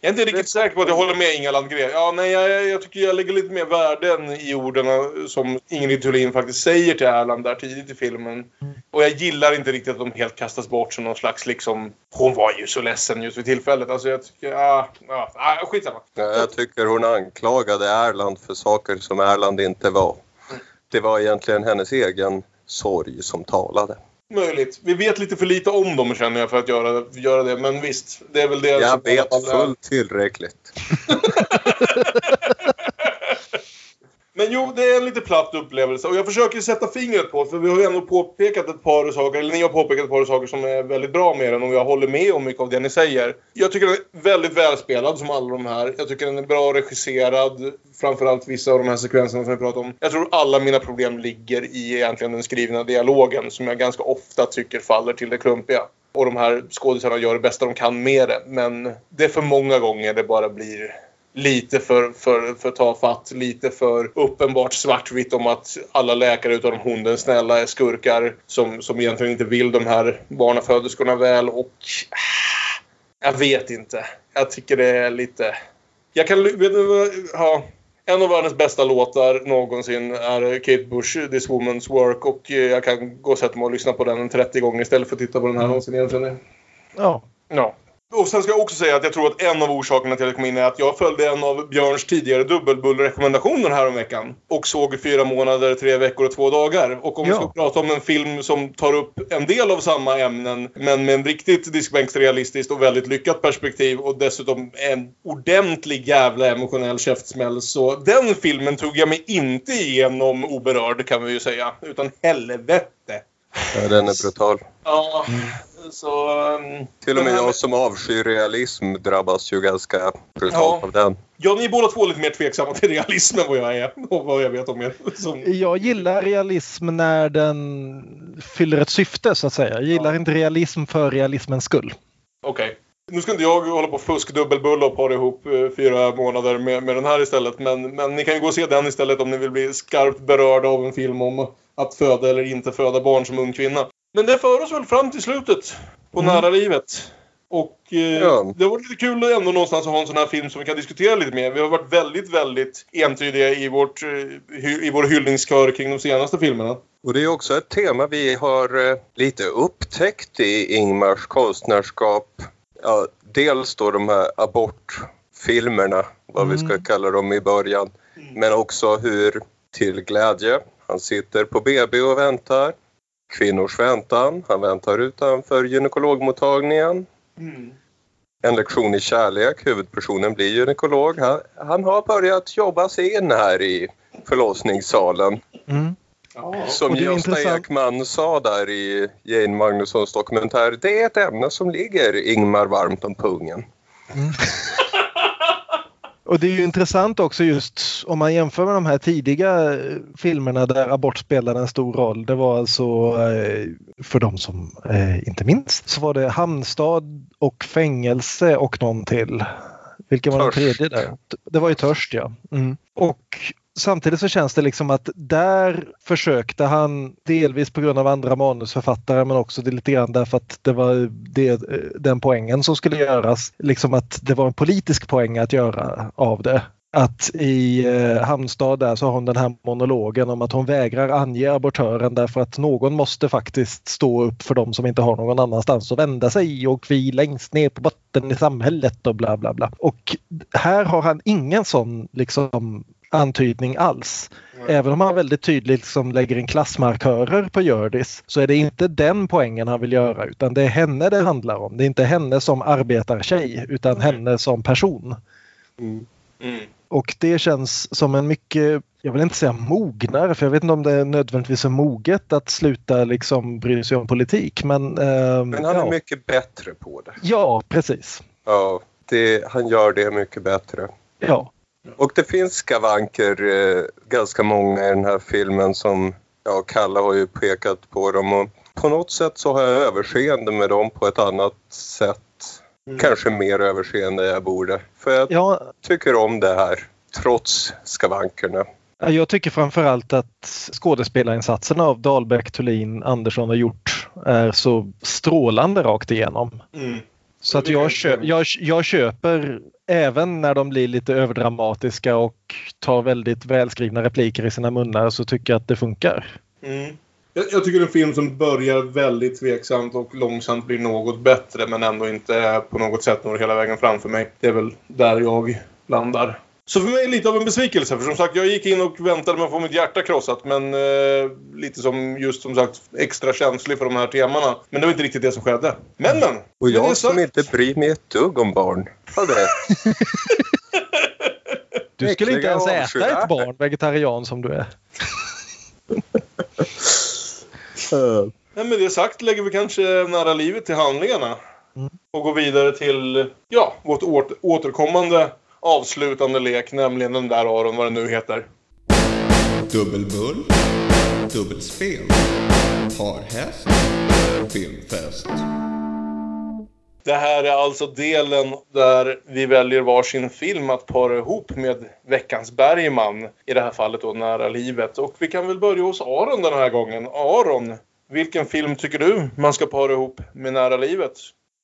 Jag är inte riktigt säker på att jag håller med Inga Landgren. Ja, nej, jag, jag- tycker jag lägger lite mer värden i orden som Ingrid Thulin faktiskt säger till Erland där tidigt i filmen. Och jag gillar inte riktigt att de helt kastas bort som någon slags liksom... Hon var ju så ledsen just vid tillfället. Alltså jag tycker... Ja, ja, skitsamma. Ja, Jag tycker hon anklagade Erland för saker som Erland inte var. Det var egentligen hennes egen sorg som talade. Möjligt. Vi vet lite för lite om dem känner jag för att göra, göra det. Men visst, det är väl det Jag vet fullt tillräckligt. (laughs) Men jo, det är en lite platt upplevelse. Och jag försöker sätta fingret på, för vi har ju ändå påpekat ett par saker, eller ni har påpekat ett par saker som är väldigt bra med den och jag håller med om mycket av det ni säger. Jag tycker den är väldigt välspelad som alla de här. Jag tycker den är bra regisserad. Framförallt vissa av de här sekvenserna som vi pratar om. Jag tror alla mina problem ligger i egentligen den skrivna dialogen som jag ganska ofta tycker faller till det klumpiga. Och de här skådisarna gör det bästa de kan med det. Men det är för många gånger det bara blir lite för, för, för tafatt, lite för uppenbart svartvitt om att alla läkare utom hon den snälla är skurkar som, som egentligen inte vill de här barnaföderskorna väl och... ah, Jag vet inte. Jag tycker det är lite... Jag kan... Vet du, ja, en av världens bästa låtar någonsin är Kate Bush, This Woman's Work och eh, jag kan gå och sätta mig och lyssna på den en 30 gånger istället för att titta på den här någonsin egentligen. Ja. Ja. Och sen ska jag också säga att jag tror att en av orsakerna till att jag kom in är att jag följde en av Björns tidigare dubbelbullrekommendationer här om veckan. Och såg fyra månader, tre veckor och två dagar. Och om vi Ja. ska prata om en film som tar upp en del av samma ämnen men med en riktigt diskbänksrealistiskt och väldigt lyckat perspektiv och dessutom en ordentlig jävla emotionell käftsmäll. Så den filmen tog jag mig inte igenom oberörd kan vi ju säga. Utan helvete. Ja, den är brutal. Ja, så... ehm, Till och med jag som avskyr realism drabbas ju ganska brutalt Ja. av den. Ja, ni är båda två lite mer tveksamma till realismen vad jag är (laughs) och vad jag vet om er. Som... Jag gillar realism när den fyller ett syfte så att säga. Jag gillar inte realism för realismens skull. Okej. Nu ska inte jag hålla på och fusk dubbelbulla och para ihop eh, fyra månader med, med den här istället. Men, men ni kan ju gå och se den istället om ni vill bli skarpt berörda av en film om att föda eller inte föda barn som ung kvinna. Men det för oss väl fram till slutet på Mm. nära livet. Och eh, Ja. det var lite kul ändå någonstans att ha en sån här film som vi kan diskutera lite mer. Vi har varit väldigt, väldigt entydiga i, vårt, eh, i vår hyllningskör kring de senaste filmerna. Och det är också ett tema vi har eh, lite upptäckt i Ingmars konstnärskap. Ja, dels då de här abortfilmerna, vad vi ska Mm. kalla dem i början. Men också hur till glädje, han sitter på BB och väntar. Kvinnors väntan, han väntar utanför gynekologmottagningen. En lektion i kärlek, huvudpersonen blir gynekolog. Han, han har börjat jobba sig in här i förlossningssalen. Mm. Som Gösta. Ekman sa där i Jane Magnussons dokumentär, det är ett ämne som ligger Ingmar varmt om pungen. (laughs) Och det är ju intressant också just om man jämför med de här tidiga eh, filmerna där abort spelade en stor roll. Det var alltså, eh, för de som eh, inte minns, så var det hamnstad och fängelse och någon till. Vilken var den Törst. tredje där? Det var ju Törst ja. Mm. Och samtidigt så känns det liksom att där försökte han delvis på grund av andra manusförfattare men också det lite grann därför att det var det, eh, den poängen som skulle göras. Liksom att det var en politisk poäng att göra av det. Att i eh, Hamnstad där så har hon den här monologen om att hon vägrar ange abortören därför att någon måste faktiskt stå upp för dem som inte har någon annanstans att vända sig och vi längst ner på botten i samhället och bla bla bla. Och här har han ingen sån liksom antydning alls. Även om han väldigt tydligt liksom lägger in klassmarkörer på Hjördis så är det inte den poängen han vill göra utan det är henne det handlar om. Det är inte henne som arbetartjej utan henne som person. Mm. Och det känns som en mycket, jag vill inte säga mognare för jag vet inte om det är nödvändigtvis är moget att sluta liksom bry sig om politik men... ehm, Men han är ja. mycket bättre på det. ja, precis. Ja, det, han gör det mycket bättre. Ja. Och det finns skavanker, eh, ganska många i den här filmen som, ja, Kalle har ju pekat på dem och på något sätt så har jag överseende med dem på ett annat sätt. Kanske mer överseende jag borde. För jag Ja, tycker om det här, trots skavankerna. Ja, Jag tycker framförallt att skådespelarinsatserna av Dahlbäck, Thulin, Andersson har gjort är så strålande rakt igenom. Mm. Så att jag, kö jag, jag köper även när de blir lite överdramatiska och tar väldigt välskrivna repliker i sina munnar så tycker jag att det funkar. Mm. Jag, jag tycker det är en film som börjar väldigt tveksamt och långsamt blir något bättre men ändå inte på något sätt når hela vägen fram för mig. Det är väl där jag landar. Så för mig är det lite av en besvikelse. För som sagt, jag gick in och väntade med att få mitt hjärta krossat. Men eh, lite som just som sagt extra känslig för de här temana. Men det var inte riktigt det som skedde. Men men! Och jag som sagt- inte bryr mig ett dugg om barn. Hade. Du skulle inte ens äta ett barn, vegetarian som du är. (laughs) Men med det sagt lägger vi kanske nära livet till handlingarna. Och går vidare till, ja, vårt åter- återkommande avslutande lek, nämligen den där Aron, vad den nu heter. Dubbelbull, dubbelspel, parhäst, filmfest. Det här är alltså delen där vi väljer varsin film att para ihop med veckans Bergman. I det här fallet då Nära livet. Och vi kan väl börja hos Aron den här gången. Aron, vilken film tycker du man ska para ihop med Nära livet?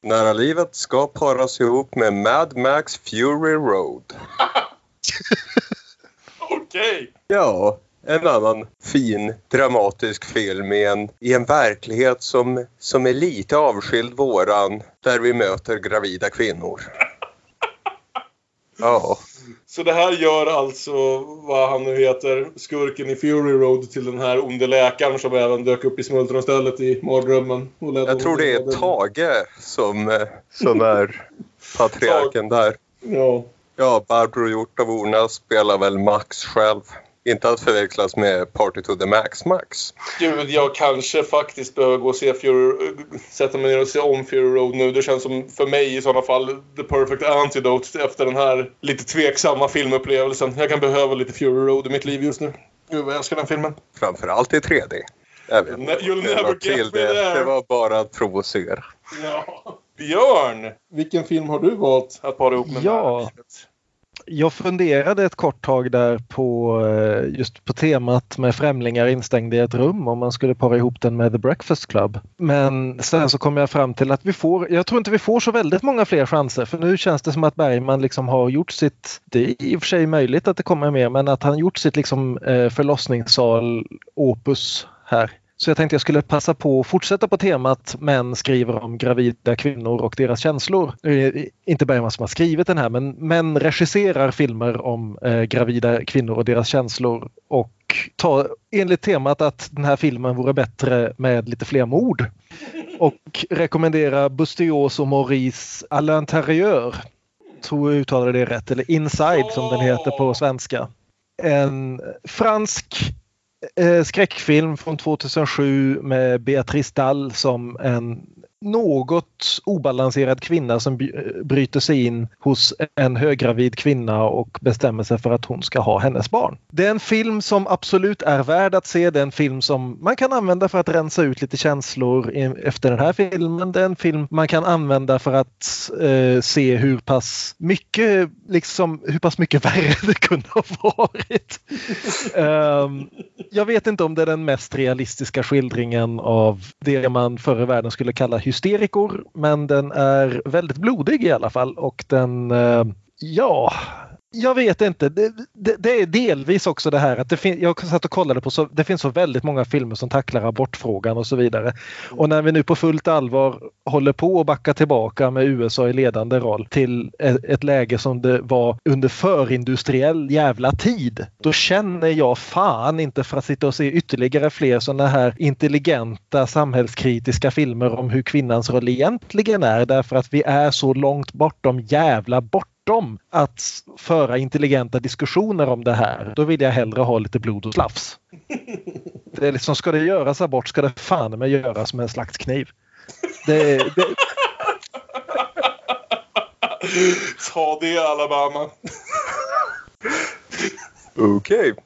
Nära livet ska paras ihop med Mad Max Fury Road. (laughs) Okej! Ja, en annan fin dramatisk film i en, i en verklighet som, som är lite avskild våran där vi möter gravida kvinnor. Ja. Så det här gör alltså vad han nu heter, skurken i Fury Road till den här onde läkaren som även dök upp i smultronstället i mardrömmen. Jag tror det är Tage som, eh, som är patriarken där. Ja. Ja, Barbro Hjort av Orna spelar väl Max själv. Inte att förväxlas med Party to the Max Max. Gud, jag kanske faktiskt behöver gå och se Fury, sätta mig ner och se om Fury Road nu. Det känns som för mig i sådana fall the perfect antidote efter den här lite tveksamma filmupplevelsen. Jag kan behöva lite Fury Road i mitt liv just nu. Gud, vad jag älskar den filmen. Framförallt i 3D. Jag vet Ne- you'll Det never var get till me det. there. det var bara att provocera. Ja. Björn, vilken film har du valt att para ihop med Ja. Livet? Jag funderade ett kort tag där på eh, just på temat med främlingar instängda i ett rum om man skulle para ihop den med The Breakfast Club. Men sen så kom jag fram till att vi får, jag tror inte vi får så väldigt många fler chanser för nu känns det som att Bergman liksom har gjort sitt, det är i och för sig möjligt att det kommer mer, men att han gjort sitt liksom eh, förlossningssal opus här. Så jag tänkte jag skulle passa på att fortsätta på temat män skriver om gravida kvinnor och deras känslor. Inte Bergman som har skrivit den här men män regisserar filmer om eh, gravida kvinnor och deras känslor och ta enligt temat att den här filmen vore bättre med lite fler mord. Och rekommendera Bustios och Maurice à l'intérieur. Tror jag uttalade det rätt, eller Inside som den heter på svenska. En fransk Eh, skräckfilm från 2007 med Beatrice Dall som en något obalanserad kvinna som bryter sig in hos en höggravid kvinna och bestämmer sig för att hon ska ha hennes barn. Det är en film som absolut är värd att se. Det är en film som man kan använda för att rensa ut lite känslor efter den här filmen. Det är en film man kan använda för att eh, se hur pass mycket liksom hur pass mycket (laughs) värre det kunde ha varit. um, jag vet inte om det är den mest realistiska skildringen av det man förr i världen skulle kalla hysterikor. Men den är väldigt blodig i alla fall och den, eh, ja, jag vet inte. Det, det, det är delvis också det här att det fin- jag satt och kollade på så det finns så väldigt många filmer som tacklar abortfrågan och så vidare. Och när vi nu på fullt allvar håller på att backa tillbaka med USA i ledande roll till ett, ett läge som det var under förindustriell jävla tid. Då känner jag fan inte för att sitta och se ytterligare fler sådana här intelligenta samhällskritiska filmer om hur kvinnans roll egentligen är därför att vi är så långt bortom jävla bortom att föra intelligenta diskussioner om det här. Då vill jag hellre ha lite blod och slafs. (laughs) Det är liksom, ska det göras abort ska det fan med göras med en slaktkniv. Det, det, (laughs) Ta det Alabama. Okej. (laughs)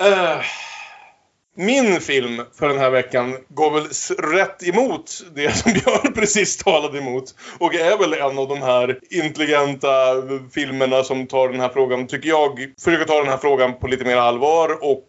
Eh, min film för den här veckan går väl rätt emot det (laughs) som Björn precis talade emot. Och är väl en av de här intelligenta filmerna som tar den här frågan, tycker jag, försöker ta den här frågan på lite mer allvar och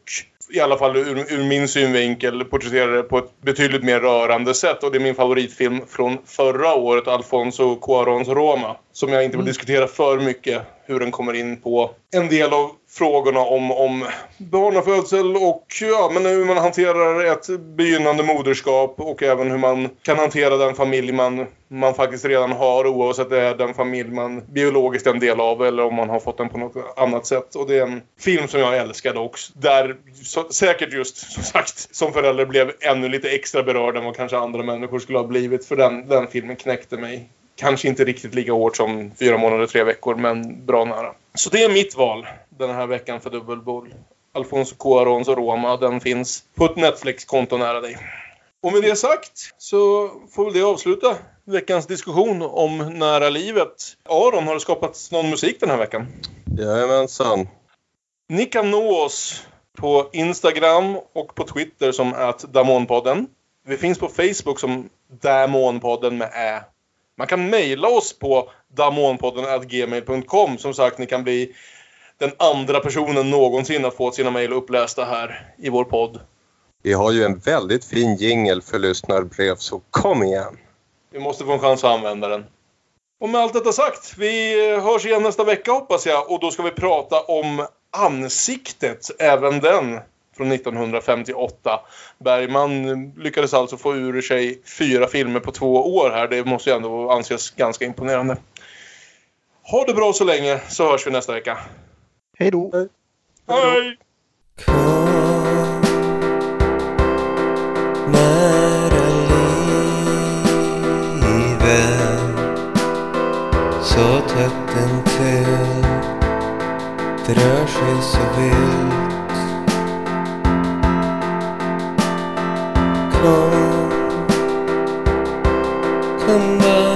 i alla fall ur, ur min synvinkel porträtterar det på ett betydligt mer rörande sätt. Och det är min favoritfilm från förra året, Alfonso Cuarons Roma. Som jag inte vill diskutera för mycket hur den kommer in på en del av frågorna om, om barnafödsel och ja, men hur man hanterar ett begynnande moderskap och även hur man kan hantera den familj man, man faktiskt redan har oavsett det är den familj man biologiskt är en del av eller om man har fått den på något annat sätt. Och det är en film som jag älskade också. Där så, säkert just som sagt som förälder blev ännu lite extra berörd än vad kanske andra människor skulle ha blivit för den, den filmen knäckte mig. Kanske inte riktigt lika hårt som fyra månader, tre veckor, men bra nära. Så det är mitt val den här veckan för dubbelbull. Alfonso Cuarons Roma, den finns på ett Netflix-konto nära dig. Och med det sagt så får väl det avsluta veckans diskussion om nära livet. Aron, har det skapats någon musik den här veckan? Jajamensan. Ni kan nå oss på Instagram och på Twitter som att Damonpodden. Vi finns på Facebook som Damonpodden med Ä Man kan mejla oss på damonpodden.gmail.com. Som sagt, ni kan bli den andra personen någonsin att få sina mejl upplästa här i vår podd. Vi har ju en väldigt fin jingel för lyssnarbrev, så kom igen! Vi måste få en chans att använda den. Och med allt detta sagt, vi hörs igen nästa vecka hoppas jag. Och då ska vi prata om Ansiktet, även den från 1958. Bergman lyckades alltså få ur sig fyra filmer på två år här. Det måste ju ändå anses ganska imponerande. Ha det bra så länge, så hörs vi nästa vecka. Hej då! Hej! nära livet så tätt intill det rör sig så vilt Kom, kom var